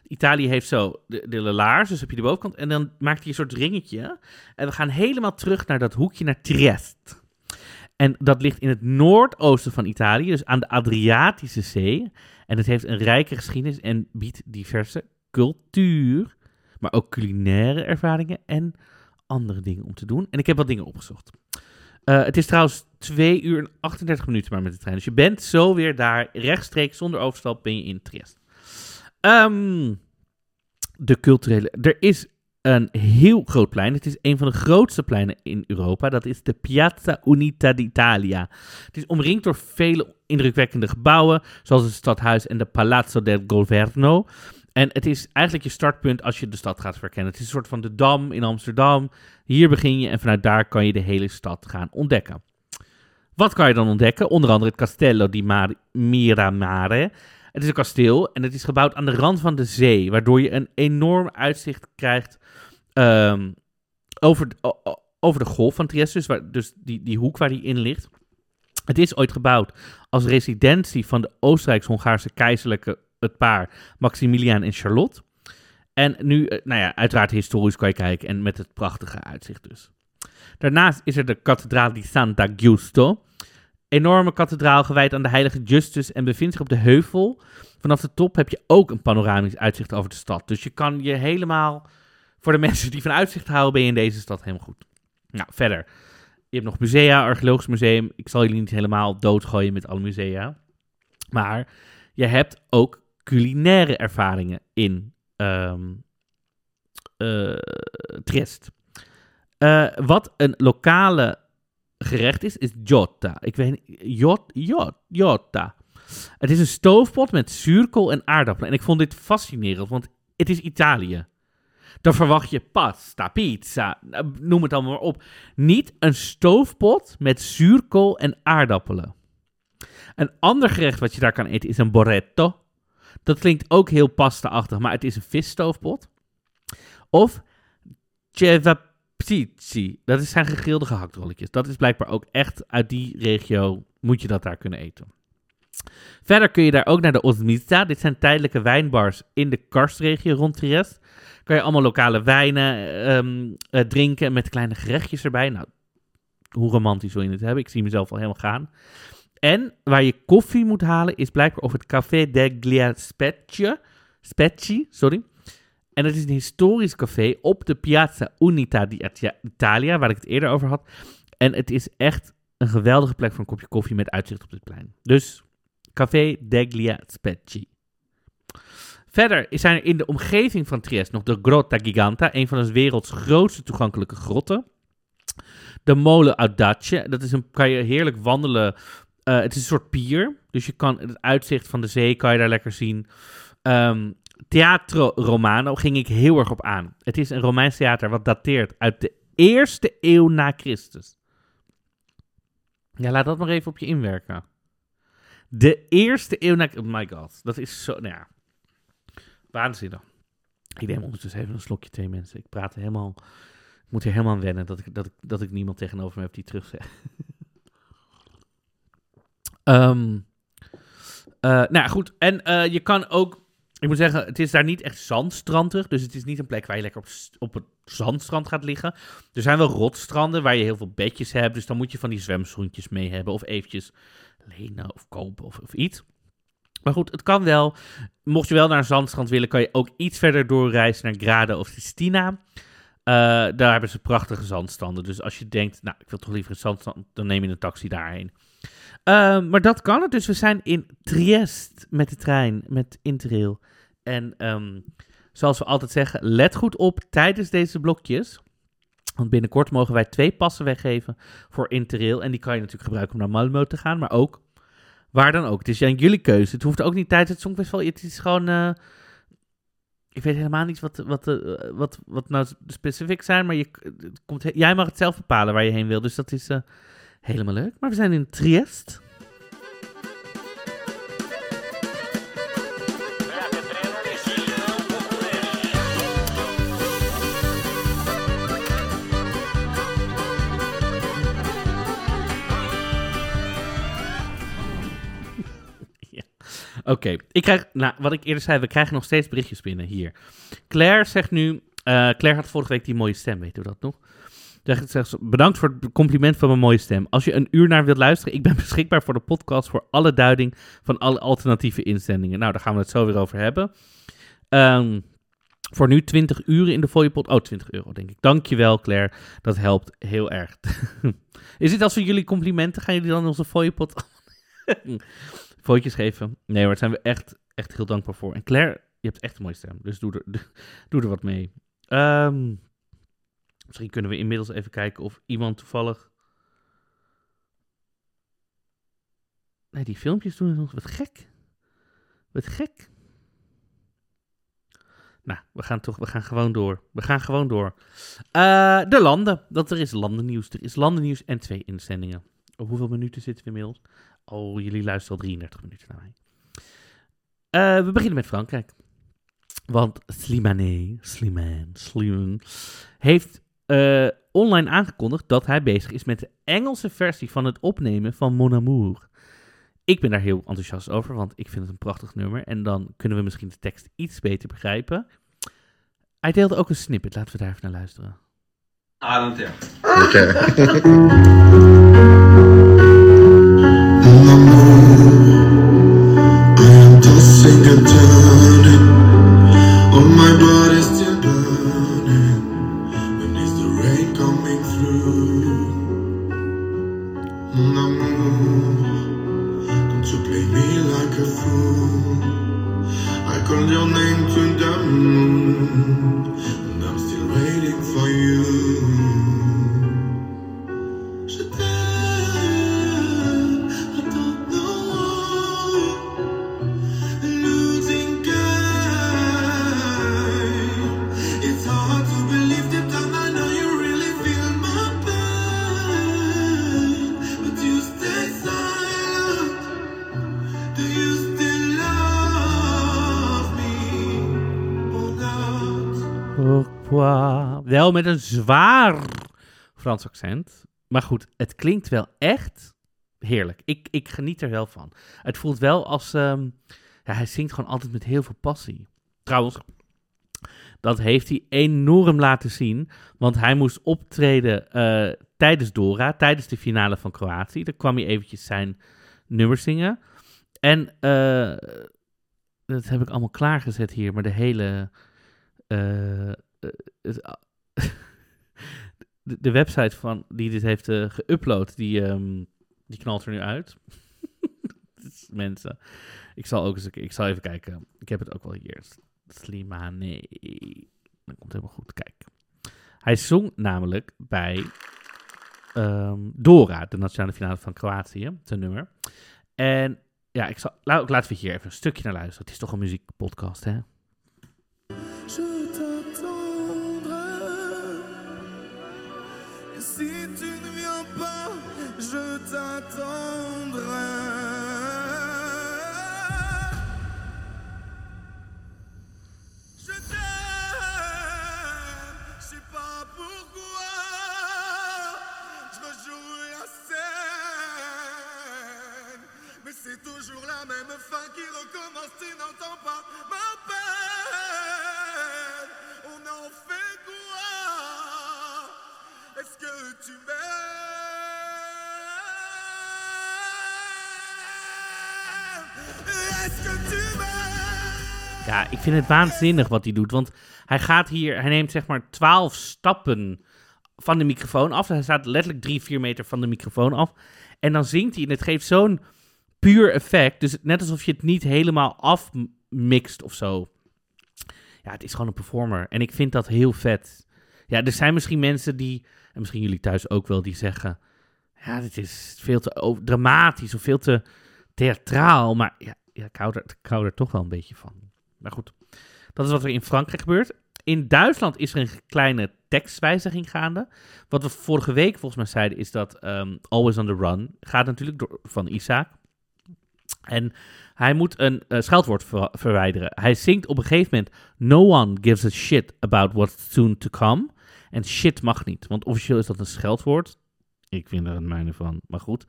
Italië heeft zo de, de laars, dus heb je de bovenkant. En dan maakt hij een soort ringetje. En we gaan helemaal terug naar dat hoekje naar Trieste. En dat ligt in het noordoosten van Italië, dus aan de Adriatische Zee. En het heeft een rijke geschiedenis en biedt diverse cultuur, maar ook culinaire ervaringen en andere dingen om te doen. En ik heb wat dingen opgezocht. Eh, het is trouwens 2 uur en 38 minuten maar met de trein. Dus je bent zo weer daar, rechtstreeks, zonder overstap, ben je in Trieste. Ehm, de culturele... Er is een heel groot plein. Het is een van de grootste pleinen in Europa. Dat is de Piazza Unita d'Italia. Het is omringd door vele indrukwekkende gebouwen, zoals het stadhuis en de Palazzo del Governo. En het is eigenlijk je startpunt als je de stad gaat verkennen. Het is een soort van de Dam in Amsterdam. Hier begin je en vanuit daar kan je de hele stad gaan ontdekken. Wat kan je dan ontdekken? Onder andere het Castello di Mar- Miramare. Het is een kasteel en het is gebouwd aan de rand van de zee, waardoor je een enorm uitzicht krijgt ehm, over, over de golf van Trieste, dus, dus die, die hoek waar die in ligt. Het is ooit gebouwd als residentie van de Oostenrijks-Hongaarse keizerlijke het paar Maximiliaan en Charlotte. En nu, eh, nou ja, uiteraard historisch kan je kijken en met het prachtige uitzicht dus. Daarnaast is er de kathedraal di Santa Giusto. Enorme kathedraal gewijd aan de heilige Justus en bevindt zich op de heuvel. Vanaf de top heb je ook een panoramisch uitzicht over de stad. Dus je kan je helemaal, voor de mensen die van uitzicht houden, ben je in deze stad helemaal goed. Nou, verder. Je hebt nog musea, archeologisch museum. Ik zal jullie niet helemaal doodgooien met alle musea. Maar je hebt ook culinaire ervaringen in eh, Trieste. Eh, wat een lokale gerecht is, is giotta. Ik weet jot, jot, giotta. Het is een stoofpot met zuurkool en aardappelen. En ik vond dit fascinerend, want het is Italië. Dan verwacht je pasta, pizza, nou, noem het allemaal maar op. Niet een stoofpot met zuurkool en aardappelen. Een ander gerecht wat je daar kan eten is een borretto. Dat klinkt ook heel pasta-achtig, maar het is een visstoofpot. Of cevapcici. Dat is- zijn gegrilde gehaktolletjes. Dat is blijkbaar ook echt uit die regio, moet je dat daar kunnen eten. Verder kun je daar ook naar de Osmita. Dit zijn tijdelijke wijnbars in de karstregio rond Trieste. Kan je allemaal lokale wijnen ehm, eh, drinken met kleine gerechtjes erbij. Nou, hoe romantisch wil je het hebben? Ik zie mezelf al helemaal gaan. En waar je koffie moet halen is blijkbaar of het Café degli Specchi. Specchi, sorry. En dat is een historisch café op de Piazza Unita di Italia, waar ik het eerder over had. En het is echt een geweldige plek voor een kopje koffie met uitzicht op dit plein. Dus Café degli Specchi. Verder zijn er in de omgeving van Trieste nog de Grotta Giganta, een van de werelds grootste toegankelijke grotten. De molen Audace, dat is een, kan je heerlijk wandelen. Eh, het is een soort pier, dus je kan het uitzicht van de zee kan je daar lekker zien. Ehm, Teatro Romano ging ik heel erg op aan. Het is een Romeins theater wat dateert uit de eerste eeuw na Christus. Ja, laat dat maar even op je inwerken. De eerste eeuw na... Oh my god, dat is zo... Nou ja, waanzinnig. Ik neem ondertussen even een slokje thee, mensen. Ik praat helemaal... Ik moet hier helemaal aan wennen dat ik, dat ik, dat ik niemand tegenover me heb die terug zegt. um, nou ja, goed. En uh, je kan ook... Ik moet zeggen, het is daar niet echt zandstrandig. Dus het is niet een plek waar je lekker op, op het zandstrand gaat liggen. Er zijn wel rotstranden waar je heel veel bedjes hebt. Dus dan moet je van die zwemschoentjes mee hebben. Of eventjes lenen of kopen of, of iets. Maar goed, het kan wel. Mocht je wel naar een zandstrand willen, kan je ook iets verder doorreizen naar Grada of Sistina. Uh, daar hebben ze prachtige zandstanden. Dus als je denkt, nou, ik wil toch liever een zandstrand, dan neem je een taxi daarheen. Uh, maar dat kan het. Dus we zijn in Triest met de trein, met Interrail. En um, zoals we altijd zeggen, let goed op tijdens deze blokjes. Want binnenkort mogen wij twee passen weggeven voor Interrail. En die kan je natuurlijk gebruiken om naar Malmö te gaan, maar ook waar dan ook. Het is jullie keuze. Het hoeft ook niet tijdens het Songfestival. Het is gewoon... Uh, ik weet helemaal niet wat, wat, uh, wat, wat nou specifiek zijn, maar je, komt, jij mag het zelf bepalen waar je heen wil. Dus dat is uh, helemaal leuk. Maar we zijn in Triest. Oké, ik krijg, nou, wat ik eerder zei, we krijgen nog steeds berichtjes binnen hier. Claire zegt nu, uh, Claire had vorige week die mooie stem, weet u dat nog? Zegt, bedankt voor het compliment van mijn mooie stem. Als je een uur naar wilt luisteren, ik ben beschikbaar voor de podcast voor alle duiding van alle alternatieve inzendingen. Nou, daar gaan we het zo weer over hebben. Um, voor nu 20 uren in de fooiepot. Oh, 20 euro denk ik. Dankjewel Claire, dat helpt heel erg. Is dit als we jullie complimenten, gaan jullie dan onze fooiepot... Footjes geven. Nee hoor, daar zijn we echt, echt heel dankbaar voor. En Claire, je hebt echt een mooie stem. Dus doe er, doe er wat mee. Um, misschien kunnen we inmiddels even kijken of iemand toevallig... Nee, die filmpjes doen nog wat gek. Wat gek. Nou, we gaan toch, we gaan gewoon door. We gaan gewoon door. Uh, de landen. Dat er is landennieuws. Er is landennieuws en twee inzendingen. Op hoeveel minuten zitten we inmiddels? Oh, jullie luisteren al 33 minuten naar mij. Uh, we beginnen met Frankrijk. Want Slimane, Slimane, Slimane, heeft uh, online aangekondigd dat hij bezig is met de Engelse versie van het opnemen van Mon Amour. Ik ben daar heel enthousiast over, want ik vind het een prachtig nummer. En dan kunnen we misschien de tekst iets beter begrijpen. Hij deelde ook een snippet, laten we daar even naar luisteren. Ah, Oké. Wel met een zwaar Frans accent. Maar goed, het klinkt wel echt heerlijk. Ik, ik geniet er wel van. Het voelt wel als... Um, ja, hij zingt gewoon altijd met heel veel passie. Trouwens, dat heeft hij enorm laten zien. Want hij moest optreden uh, tijdens Dora, tijdens de finale van Kroatië. Daar kwam hij eventjes zijn nummer zingen. En uh, dat heb ik allemaal klaargezet hier. Maar de hele... Uh, de, website van die dit heeft uh, geüpload, die, um, die knalt er nu uit. Mensen, ik zal ook eens ik zal even kijken. Ik heb het ook wel hier. Slimane. Dat komt helemaal goed. Kijk. Hij zong namelijk bij um, Dora, de nationale finale van Kroatië, zijn nummer. En ja, ik zal, laat, laten we hier even een stukje naar luisteren. Het is toch een muziekpodcast, hè? Si tu ne viens pas, je t'attendrai. Je t'aime, je sais pas pourquoi. Je rejoue la scène, mais c'est toujours la même fin qui recommence. Tu n'entends pas ma peine. Ja, ik vind het waanzinnig wat hij doet. Want hij gaat hier, hij neemt zeg maar 12 stappen van de microfoon af. Hij staat letterlijk 3, 4 meter van de microfoon af. En dan zingt hij en het geeft zo'n puur effect. Dus net alsof je het niet helemaal afmixt of zo. Ja, het is gewoon een performer. En ik vind dat heel vet. Ja, er zijn misschien mensen die, en misschien jullie thuis ook wel, die zeggen... Ja, dit is veel te dramatisch of veel te theatraal. Maar ja, ik hou er toch wel een beetje van. Maar goed, dat is wat er in Frankrijk gebeurt. In Duitsland is er een kleine tekstwijziging gaande. Wat we vorige week volgens mij zeiden is dat ehm, Always on the Run gaat natuurlijk door, van Isaac. En hij moet een eh, scheldwoord ver- verwijderen. Hij zingt op een gegeven moment: No one gives a shit about what's soon to come. En shit mag niet, want officieel is dat een scheldwoord. Ik vind er een mijne van, maar goed.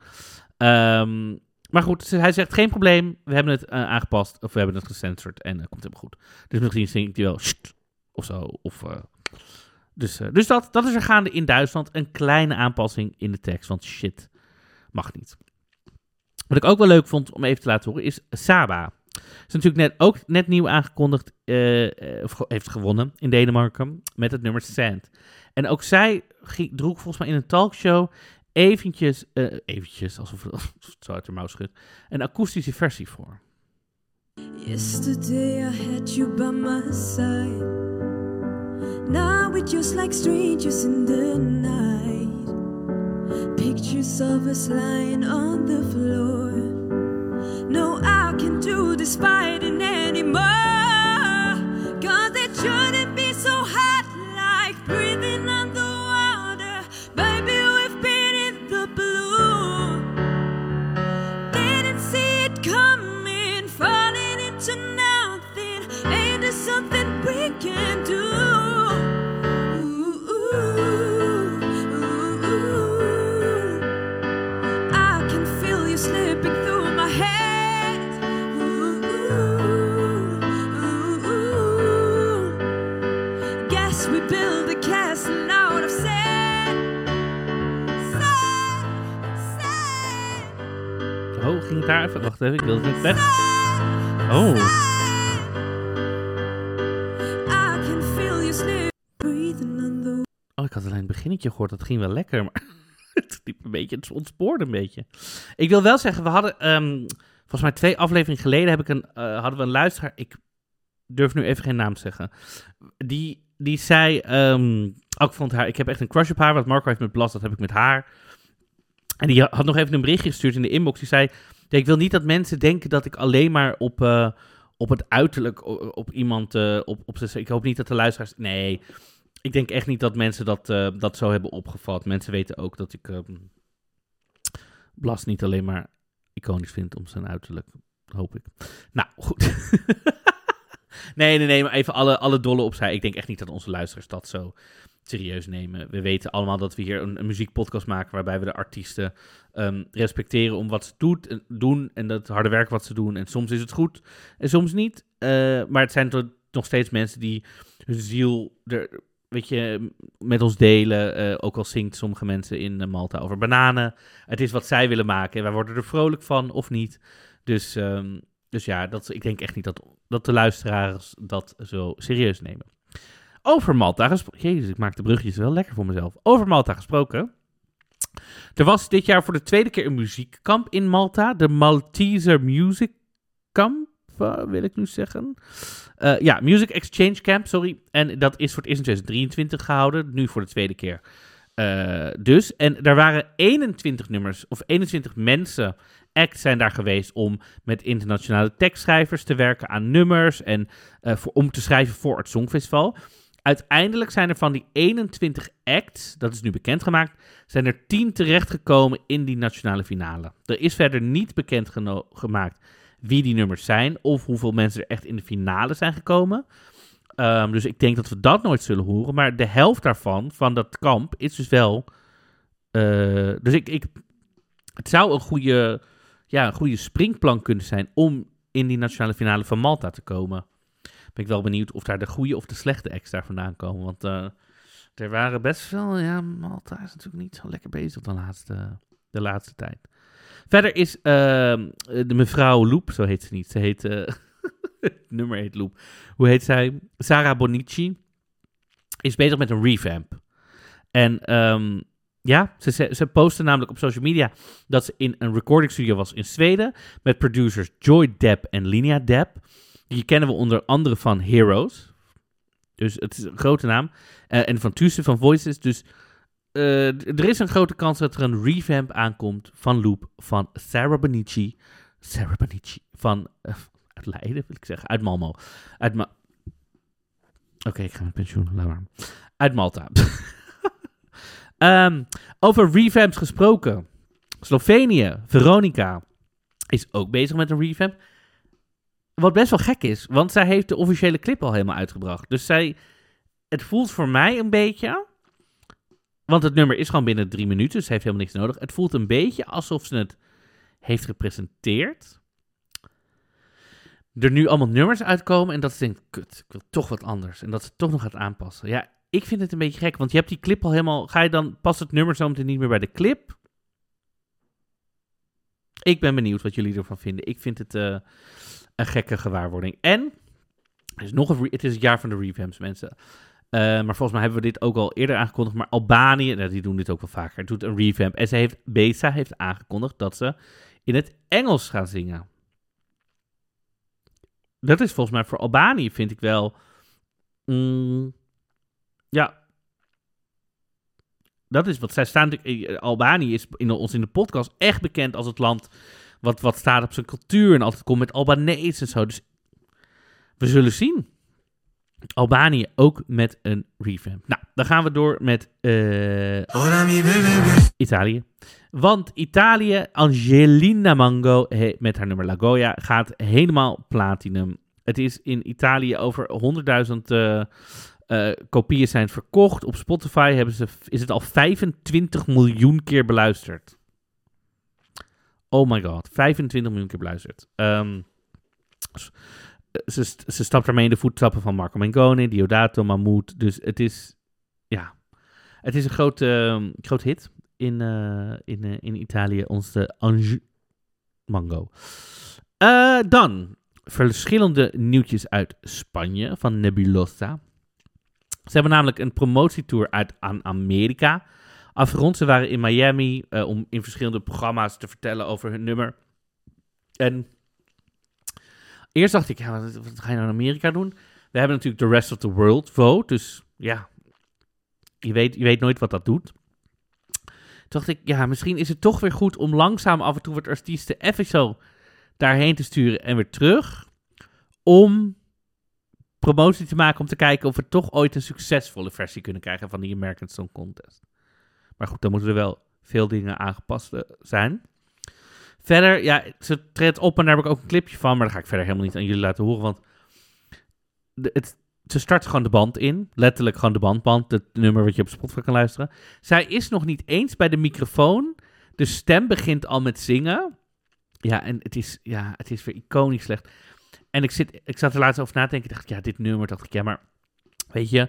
Ehm, maar goed, hij zegt geen probleem. We hebben het eh, aangepast of we hebben het gecensored en dat komt helemaal goed. Dus misschien zingt hij wel of zo. Of, eh, dus dus dat, dat is er gaande in Duitsland. Een kleine aanpassing in de tekst, want shit mag niet. Wat ik ook wel leuk vond om even te laten horen is Saba. Is natuurlijk net, ook net nieuw aangekondigd, of heeft gewonnen in Denemarken met het nummer Sand. En ook zij ging- droeg volgens mij in een talkshow eventjes, eh, eventjes, alsof het uit de mouw schudt, een akoestische versie voor. Yesterday I had you by my side. Now we're just like strangers in the night. Pictures of us lying on the floor. No, I can't do this fighting even? Ik wil het weg. Oh, oh, ik had alleen het beginnetje gehoord, dat ging wel lekker, maar het liep een beetje, het ontspoorde een beetje. Ik wil wel zeggen, we hadden, ehm, volgens mij twee afleveringen geleden heb ik een, eh, hadden we een luisteraar, ik durf nu even geen naam te zeggen, die, die zei, ehm, ik vond haar, ik heb echt een crush op haar, wat Marco heeft met Blas, dat heb ik met haar. En die had nog even een berichtje gestuurd in de inbox, die zei, ik wil niet dat mensen denken dat ik alleen maar op... eh, op het uiterlijk, op iemand, eh, op, op ik hoop niet dat de luisteraars, nee, ik denk echt niet dat mensen dat, eh, dat zo hebben opgevat. Mensen weten ook dat ik ehm, Blas niet alleen maar iconisch vind om zijn uiterlijk, hoop ik. Nou, goed. nee, nee, nee, maar even alle, alle dolle opzij. Ik denk echt niet dat onze luisteraars dat zo serieus nemen. We weten allemaal dat we hier een, muziekpodcast maken waarbij we de artiesten ehm, respecteren om wat ze doet, en, doen en dat harde werk wat ze doen. En soms is het goed en soms niet. Eh, maar het zijn toch nog steeds mensen die hun ziel er, weet je, met ons delen. Eh, ook al zingt sommige mensen in eh, Malta over bananen. Het is wat zij willen maken en wij worden er vrolijk van of niet. Dus, ehm, dus ja, dat, ik denk echt niet dat, dat de luisteraars dat zo serieus nemen. Over Malta gesproken. Jezus, ik maak de bruggetjes wel lekker voor mezelf. Over Malta gesproken. Er was dit jaar voor de tweede keer een muziekkamp in Malta. De Malteser Music Camp, eh, wil ik nu zeggen. Eh, ja, Music Exchange Camp, sorry. En dat is voor het eerst in 2023 gehouden. Nu voor de tweede keer. Eh, dus. En daar waren 21 nummers, of 21 mensen, acts zijn daar geweest om met internationale tekstschrijvers te werken aan nummers en voor, om te schrijven voor het Songfestival. Uiteindelijk zijn er van die 21 acts, dat is nu bekendgemaakt, zijn er 10 terechtgekomen in die nationale finale. Er is verder niet bekend gemaakt wie die nummers zijn of hoeveel mensen er echt in de finale zijn gekomen. Ehm, dus ik denk dat we dat nooit zullen horen. Maar de helft daarvan, van dat kamp, is dus wel. eh, dus ik, ik, het zou een goede, ja, een goede springplank kunnen zijn om in die nationale finale van Malta te komen. Ben ik wel benieuwd of daar de goede of de slechte daar vandaan komen. Want eh, er waren best veel. Ja, Malta is natuurlijk niet zo lekker bezig de laatste, de laatste tijd. Verder is ehm, de mevrouw Loep, zo heet ze niet. Ze heet. eh, het nummer heet Loep. Hoe heet zij? Sarah Bonici is bezig met een revamp. En ehm, ja, ze, ze, ze postte namelijk op social media dat ze in een recording studio was in Zweden met producers Joy Depp en Linia Depp. Die kennen we onder andere van Heroes. Dus het is een grote naam. Eh, en van Tussen van Voices. Dus eh, er is een grote kans dat er een revamp aankomt van Loop van Sarah Bonici. Sarah Bonici van eh, uit Leiden, wil ik zeggen. Uit Malmo. Uit Ma Oké, ik ga met pensioen. Laat maar. Uit Malta. Ehm, over revamps gesproken. Slovenië, Veronica, is ook bezig met een revamp. Wat best wel gek is, want zij heeft de officiële clip al helemaal uitgebracht. Dus zij, het voelt voor mij een beetje, want het nummer is gewoon binnen drie minuten, dus ze heeft helemaal niks nodig. Het voelt een beetje alsof ze het heeft gepresenteerd. Er nu allemaal nummers uitkomen en dat ze denkt, kut, ik wil toch wat anders. En dat ze toch nog gaat aanpassen. Ja, ik vind het een beetje gek, want je hebt die clip al helemaal, ga je dan, past het nummer zo meteen niet meer bij de clip? Ik ben benieuwd wat jullie ervan vinden. Ik vind het eh, een gekke gewaarwording. En, is nog een het is het jaar van de revamps, mensen. Eh, maar volgens mij hebben we dit ook al eerder aangekondigd. Maar Albanië, nou, die doen dit ook wel vaker, doet een revamp. En ze heeft, Besa heeft aangekondigd dat ze in het Engels gaan zingen. Dat is volgens mij voor Albanië, vind ik wel. mm, ja. Dat is wat zij staan. eh, Albanië is in ons in de podcast echt bekend als het land wat, wat staat op zijn cultuur en altijd komt met Albanese en zo. Dus we zullen zien. Albanië ook met een revamp. Nou, dan gaan we door met eh, Italië. Want Italië, Angelina Mango he- met haar nummer La Goya gaat helemaal platinum. Het is in Italië over 100.000 eh, eh, kopieën zijn verkocht. Op Spotify hebben ze, is het al 25 miljoen keer beluisterd. Oh my god, 25 miljoen keer beluisterd. Ehm, ze, stapt daarmee in de voetstappen van Marco Mengoni, Diodato, Mahmoud. Dus het is, ja, het is een ehm, groot hit in, eh, in, eh, in Italië, onze Ange Mango. Eh, dan verschillende nieuwtjes uit Spanje van Nebulosa. Ze hebben namelijk een promotietour uit aan Amerika afgerond. Ze waren in Miami eh, om in verschillende programma's te vertellen over hun nummer. En eerst dacht ik, ja, wat, ga je nou in Amerika doen? We hebben natuurlijk The Rest of the World vote, dus ja, je weet, je weet nooit wat dat doet. Toen dacht ik, ja, misschien is het toch weer goed om langzaam af en toe wat artiesten even zo daarheen te sturen en weer terug. Om promotie te maken om te kijken of we toch ooit een succesvolle versie kunnen krijgen van die American Song Contest. Maar goed, dan moeten er wel veel dingen aangepast eh, zijn. Verder, ja, ze treedt op en daar heb ik ook een clipje van, maar dat ga ik verder helemaal niet aan jullie laten horen, want het, ze start gewoon de band in. Letterlijk gewoon de bandband, het nummer wat je op Spotify kan luisteren. Zij is nog niet eens bij de microfoon. De stem begint al met zingen. Ja, en het is, ja, het is weer iconisch slecht. En ik, zit, ik zat er laatst over na te denken. dacht ja, dit nummer, dacht ik, ja, maar weet je,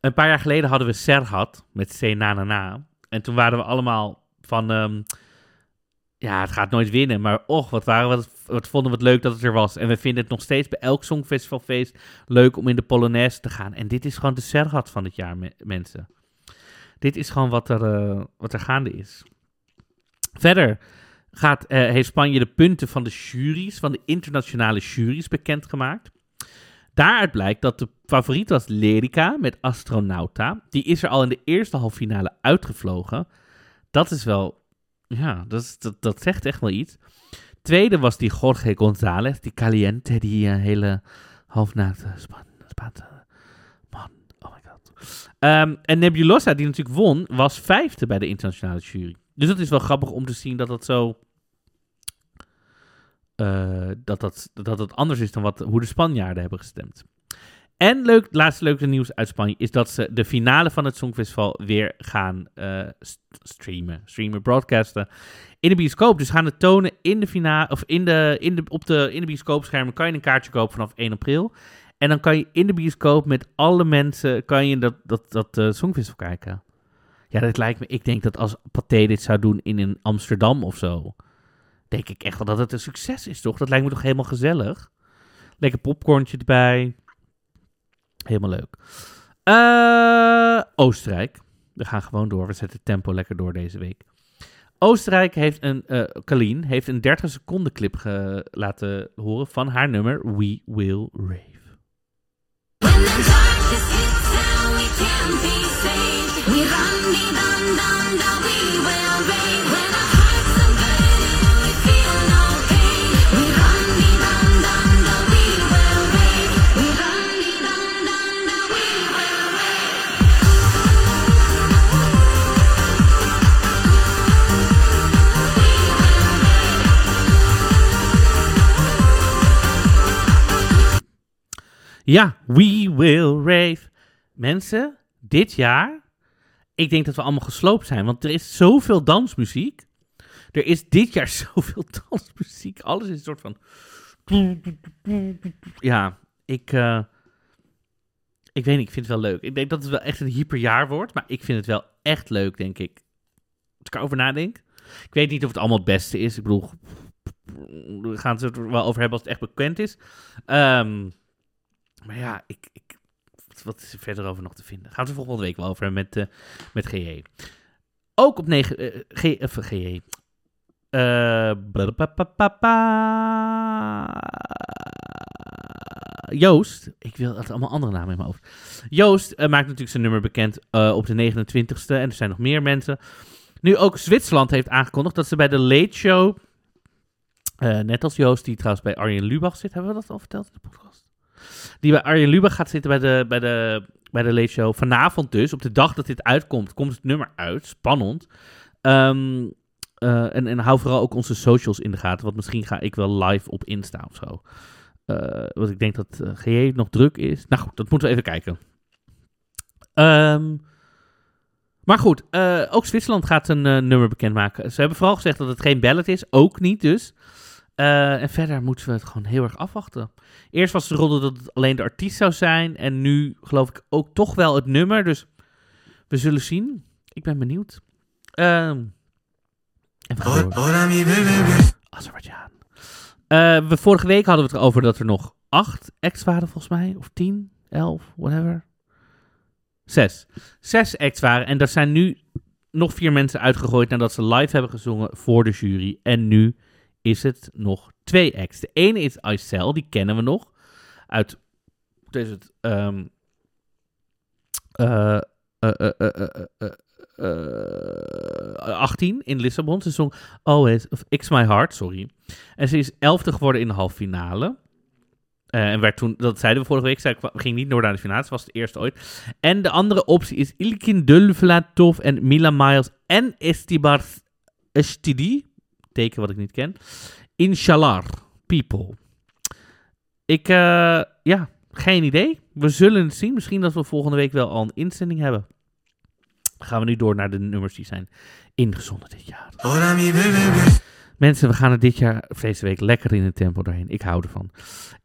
een paar jaar geleden hadden we Serhat met C na na na. En toen waren we allemaal van, ehm, ja, het gaat nooit winnen. Maar och, wat, waren we, wat vonden we het leuk dat het er was. En we vinden het nog steeds bij elk Songfestivalfeest leuk om in de Polonaise te gaan. En dit is gewoon de Serhat van het jaar, me- mensen. Dit is gewoon wat er, eh, wat er gaande is. Verder gaat, eh, heeft Spanje de punten van de juries, van de internationale juries, bekendgemaakt. Daaruit blijkt dat de favoriet was Lerica met Astronauta. Die is er al in de eerste halve finale uitgevlogen. Dat is wel, ja, dat, dat, zegt echt wel iets. Tweede was die Jorge González, die Caliente, die hele halfnaakte Span, man. Oh my god. Ehm, en Nebulosa, die natuurlijk won, was vijfde bij de internationale jury. Dus dat is wel grappig om te zien dat dat zo... eh, dat, dat, dat het anders is dan wat, hoe de Spanjaarden hebben gestemd. En leuk, laatste leuke nieuws uit Spanje is dat ze de finale van het Songfestival weer gaan eh, st- streamen. Streamen, broadcasten in de bioscoop. Dus gaan het tonen in de finale, of in de, in de, op de, in de bioscoopschermen kan je een kaartje kopen vanaf 1 april. En dan kan je in de bioscoop met alle mensen, kan je dat, dat, dat eh, Songfestival kijken. Ja, dat lijkt me, ik denk dat als Pathé dit zou doen in een Amsterdam of zo, denk ik echt wel dat het een succes is, toch? Dat lijkt me toch helemaal gezellig? Lekker popcornje erbij. Helemaal leuk. Eh, Oostenrijk. We gaan gewoon door. We zetten het tempo lekker door deze week. Oostenrijk heeft een, eh Colleen heeft een 30 seconden clip laten horen van haar nummer We Will Rave. We will rave. Ja, We Will Rave. Mensen, dit jaar, ik denk dat we allemaal gesloopt zijn, want er is zoveel dansmuziek. Er is dit jaar zoveel dansmuziek. Alles is een soort van... Ja, ik... eh, ik weet niet, ik vind het wel leuk. Ik denk dat het wel echt een hyperjaar wordt, maar ik vind het wel echt leuk, denk ik. Als ik erover nadenk. Ik weet niet of het allemaal het beste is. Ik bedoel, we gaan het er wel over hebben als het echt bekend is. Ehm, maar ja, ik, ik, wat- is er verder over nog te vinden? Gaan we het volgende week wel over met, eh met GJ. Ook op 9... eh, G. Eh, blablabla. Joost, ik wil het allemaal andere namen in mijn hoofd. Joost maakt natuurlijk zijn nummer bekend op de 29ste. En er zijn nog meer mensen. Nu ook Zwitserland heeft aangekondigd dat ze bij de Late Show. net als Joost, die trouwens bij Arjen Lubach zit. Hebben we dat al verteld in de podcast? Die bij Arjen Lubach gaat zitten bij de, bij, de, bij de Late Show. Vanavond dus, op de dag dat dit uitkomt, komt het nummer uit. Spannend. Ehm, eh, en, en hou vooral ook onze socials in de gaten. Want misschien ga ik wel live op Insta of zo. Eh, want ik denk dat eh GJ nog druk is. Nou goed, dat moeten we even kijken. Ehm, maar goed, ook Zwitserland gaat een nummer bekendmaken. Ze hebben vooral gezegd dat het geen ballad is. Ook niet dus. Eh, en verder moeten we het gewoon heel erg afwachten. Eerst was de rol dat het alleen de artiest zou zijn. En nu geloof ik ook toch wel het nummer. Dus we zullen zien. Ik ben benieuwd. Ehm en we gaan. Eh, we, vorige week hadden we het erover dat er nog acht acts waren, volgens mij. Of tien, elf, whatever. Zes. Zes acts waren. En er zijn nu nog vier mensen uitgegooid nadat ze live hebben gezongen voor de jury. En nu is het nog twee acts. De ene is Icel, die kennen we nog. Uit, wat is het? ehm, eh, eh, eh, 18 in Lissabon. Ze zong Always, of X My Heart, sorry. En ze is elfde geworden in de halve finale. En werd toen, dat zeiden we vorige week, we gingen niet door naar de finale. Ze was de eerste ooit. En de andere optie is Ilkin Dulvlatov en Mila Miles en Estibar Estidi. Teken wat ik niet ken. Inshallah, people. Ik, eh, ja, geen idee. We zullen het zien. Misschien dat we volgende week wel al een inzending hebben. Gaan we nu door naar de nummers die zijn ingezonden dit jaar. Mensen, we gaan er dit jaar, of deze week, lekker in het tempo doorheen. Ik hou ervan.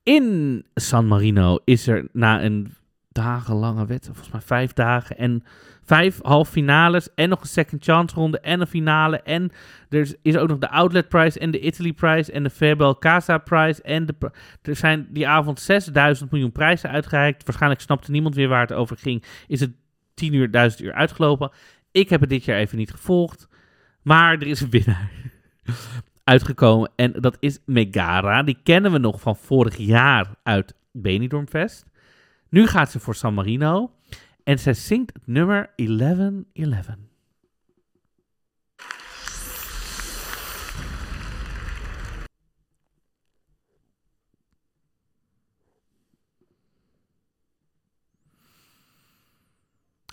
In San Marino is er na een dagenlange wedstrijd, volgens mij vijf dagen en vijf halve finales en nog een second chance ronde en een finale. En er is- ook nog de Outlet Prize en de Italy Prize en de Fairbel Casa Prize. En er zijn die avond 6000 miljoen prijzen uitgereikt. Waarschijnlijk snapte niemand weer waar het over ging. Is het 10 uur, 1000 uur uitgelopen. Ik heb het dit jaar even niet gevolgd. Maar er is een winnaar uitgekomen. En dat is Megara. Die kennen we nog van vorig jaar uit Benidorm Fest. Nu gaat ze voor San Marino. En zij zingt het nummer 1111.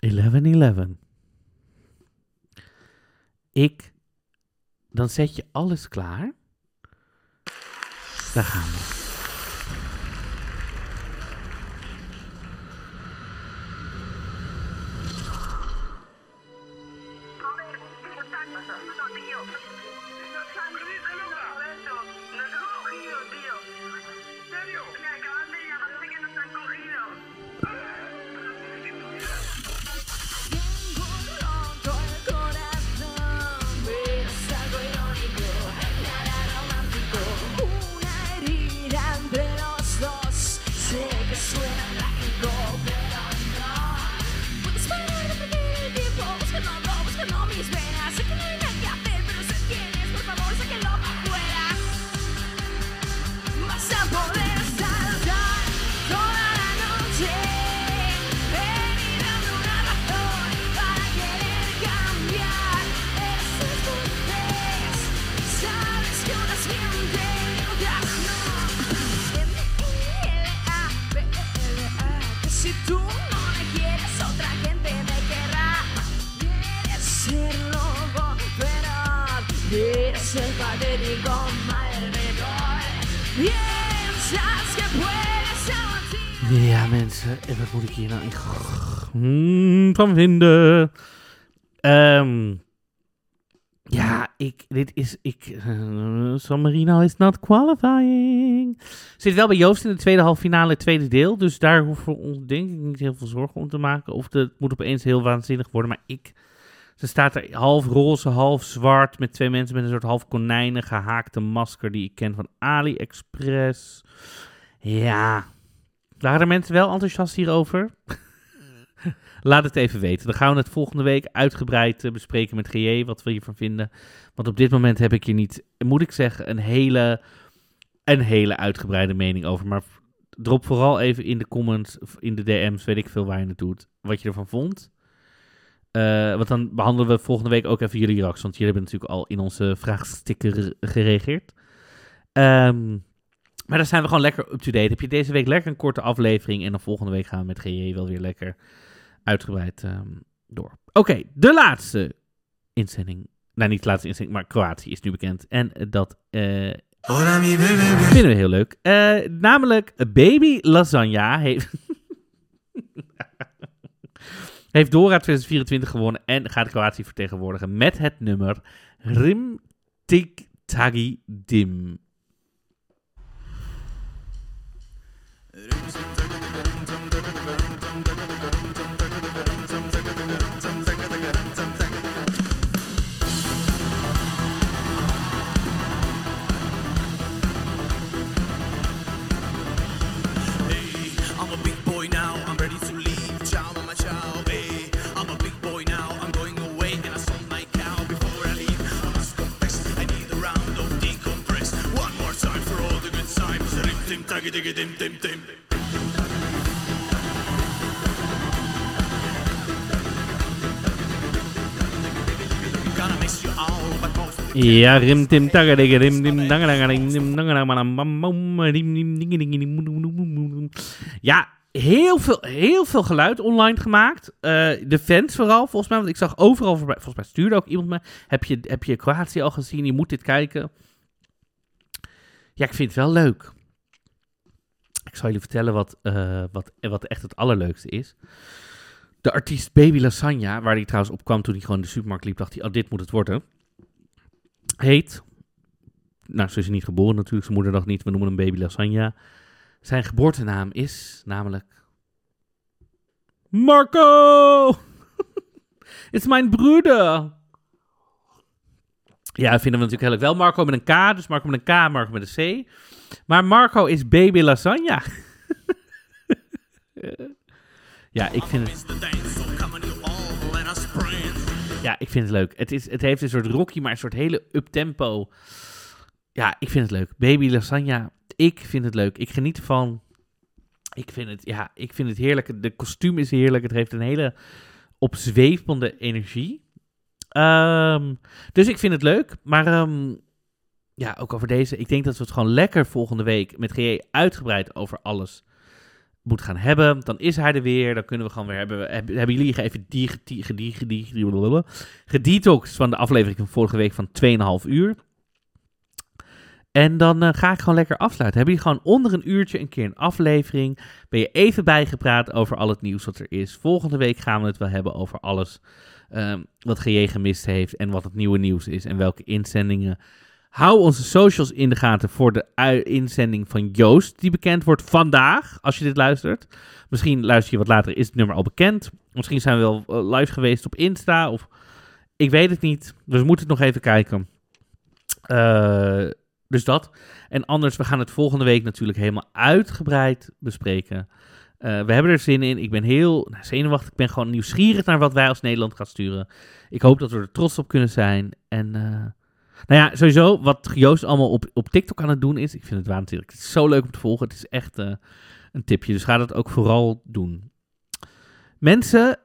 11-11. Ik. Dan zet je alles klaar. Daar gaan we. Ja, mensen. En wat moet ik hier nou in g- mm, van vinden? Ehm, ja, ik, dit is, ik, eh, San Marino is not qualifying. Zit wel bij Joost in de tweede halve finale, tweede deel. Dus daar hoeven we ons denk ik niet heel veel zorgen om te maken. Of het moet opeens heel waanzinnig worden. Maar ik, ze staat er half roze, half zwart. Met twee mensen met een soort half konijnen gehaakte masker die ik ken van AliExpress. Ja, waren mensen wel enthousiast hierover? Laat het even weten. Dan gaan we het volgende week uitgebreid eh, bespreken met GJ, wat we hiervan vinden. Want op dit moment heb ik hier niet, moet ik zeggen, een hele, een hele uitgebreide mening over. Maar drop vooral even in de comments, in de DM's, weet ik veel waar je het doet, wat je ervan vond. Eh, want dan behandelen we volgende week ook even jullie reacties. Want jullie hebben natuurlijk al in onze vraagsticker gereageerd. Ehm maar dan zijn we gewoon lekker up-to-date. Heb je deze week lekker een korte aflevering. En dan volgende week gaan we met GJ wel weer lekker uitgebreid ehm, door. Oké, de laatste inzending. Nou, niet de laatste inzending, maar Kroatië is nu bekend. En dat eh, vinden we heel leuk. Eh, namelijk Baby Lasagna heeft... heeft Dora 2024 gewonnen en gaat Kroatië vertegenwoordigen met het nummer Rim Tik Tagi Dim. But most of the Ja, rim tim tagadige rim dim dangadagading dim dim dim moem. Ja, heel veel, heel veel geluid online gemaakt. Eh, de fans vooral, volgens mij. Want ik zag overal. Volgens mij stuurde ook iemand me. Heb je, heb je Kroatië al gezien? Je moet dit kijken. Ja, ik vind het wel leuk. Ik zal jullie vertellen wat, eh, wat, wat echt het allerleukste is. De artiest Baby Lasagna, waar hij trouwens op kwam toen hij gewoon de supermarkt liep, dacht hij, oh, dit moet het worden heet. Nou, ze is niet geboren natuurlijk, zijn moeder nog niet. We noemen hem baby lasagna. Zijn geboortenaam is namelijk. Marco! Het is mijn broeder! Ja, vinden we natuurlijk heel. Wel Marco met een K, dus Marco met een K, Marco met een C. Maar Marco is baby lasagna. ja, ik vind het. Ja, ik vind het leuk. Het, is, het heeft een soort rocky, maar een soort hele up-tempo. Ja, ik vind het leuk. Baby Lasagna, ik vind het leuk. Ik geniet ervan. Ik vind het, ja, ik vind het heerlijk. De kostuum is heerlijk. Het heeft een hele opzwepende energie. Ehm, dus ik vind het leuk. Maar ehm, ja, ook over deze. Ik denk dat we het gewoon lekker volgende week met GE uitgebreid over alles moet gaan hebben. Dan is hij er weer. Dan kunnen we gewoon weer hebben. Hebben, jullie even gedetoxed van de aflevering van vorige week van 2,5 uur. En dan eh, ga ik gewoon lekker afsluiten. Hebben jullie gewoon onder een uurtje een keer een aflevering? Ben je even bijgepraat over al het nieuws wat er is? Volgende week gaan we het wel hebben over alles ehm, wat GJ gemist heeft en wat het nieuwe nieuws is en welke inzendingen. Hou onze socials in de gaten voor de inzending van Joost, die bekend wordt vandaag, als je dit luistert. Misschien luister je wat later, is het nummer al bekend. Misschien zijn we wel eh, live geweest op Insta, of ik weet het niet. Dus we moeten het nog even kijken. Eh, dus dat. En anders, we gaan het volgende week natuurlijk helemaal uitgebreid bespreken. Eh, we hebben er zin in. Ik ben heel nou, zenuwachtig. Ik ben gewoon nieuwsgierig naar wat wij als Nederland gaan sturen. Ik hoop dat we er trots op kunnen zijn. En nou ja, sowieso wat Joost allemaal op, op TikTok aan het doen is. Ik vind het waanzinnig. Het is zo leuk om te volgen. Het is echt eh, een tipje. Dus ga dat ook vooral doen. Mensen,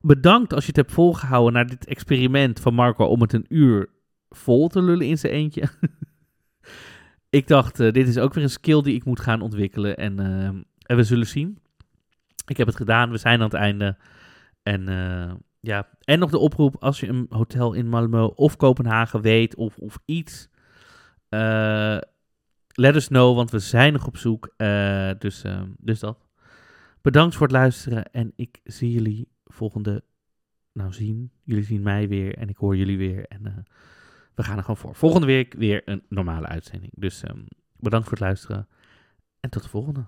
bedankt als je het hebt volgehouden naar dit experiment van Marco om het een uur vol te lullen in zijn eentje. ik dacht, eh, dit is ook weer een skill die ik moet gaan ontwikkelen. En, eh, en we zullen zien. Ik heb het gedaan. We zijn aan het einde. En ja, en nog de oproep als je een hotel in Malmö of Kopenhagen weet of, of iets. eh, let us know, want we zijn nog op zoek. Eh, dus, eh, dus dat. Bedankt voor het luisteren en ik zie jullie volgende... Nou, zien. Jullie zien mij weer en ik hoor jullie weer. En eh, we gaan er gewoon voor. Volgende week weer een normale uitzending. Dus ehm, bedankt voor het luisteren en tot de volgende.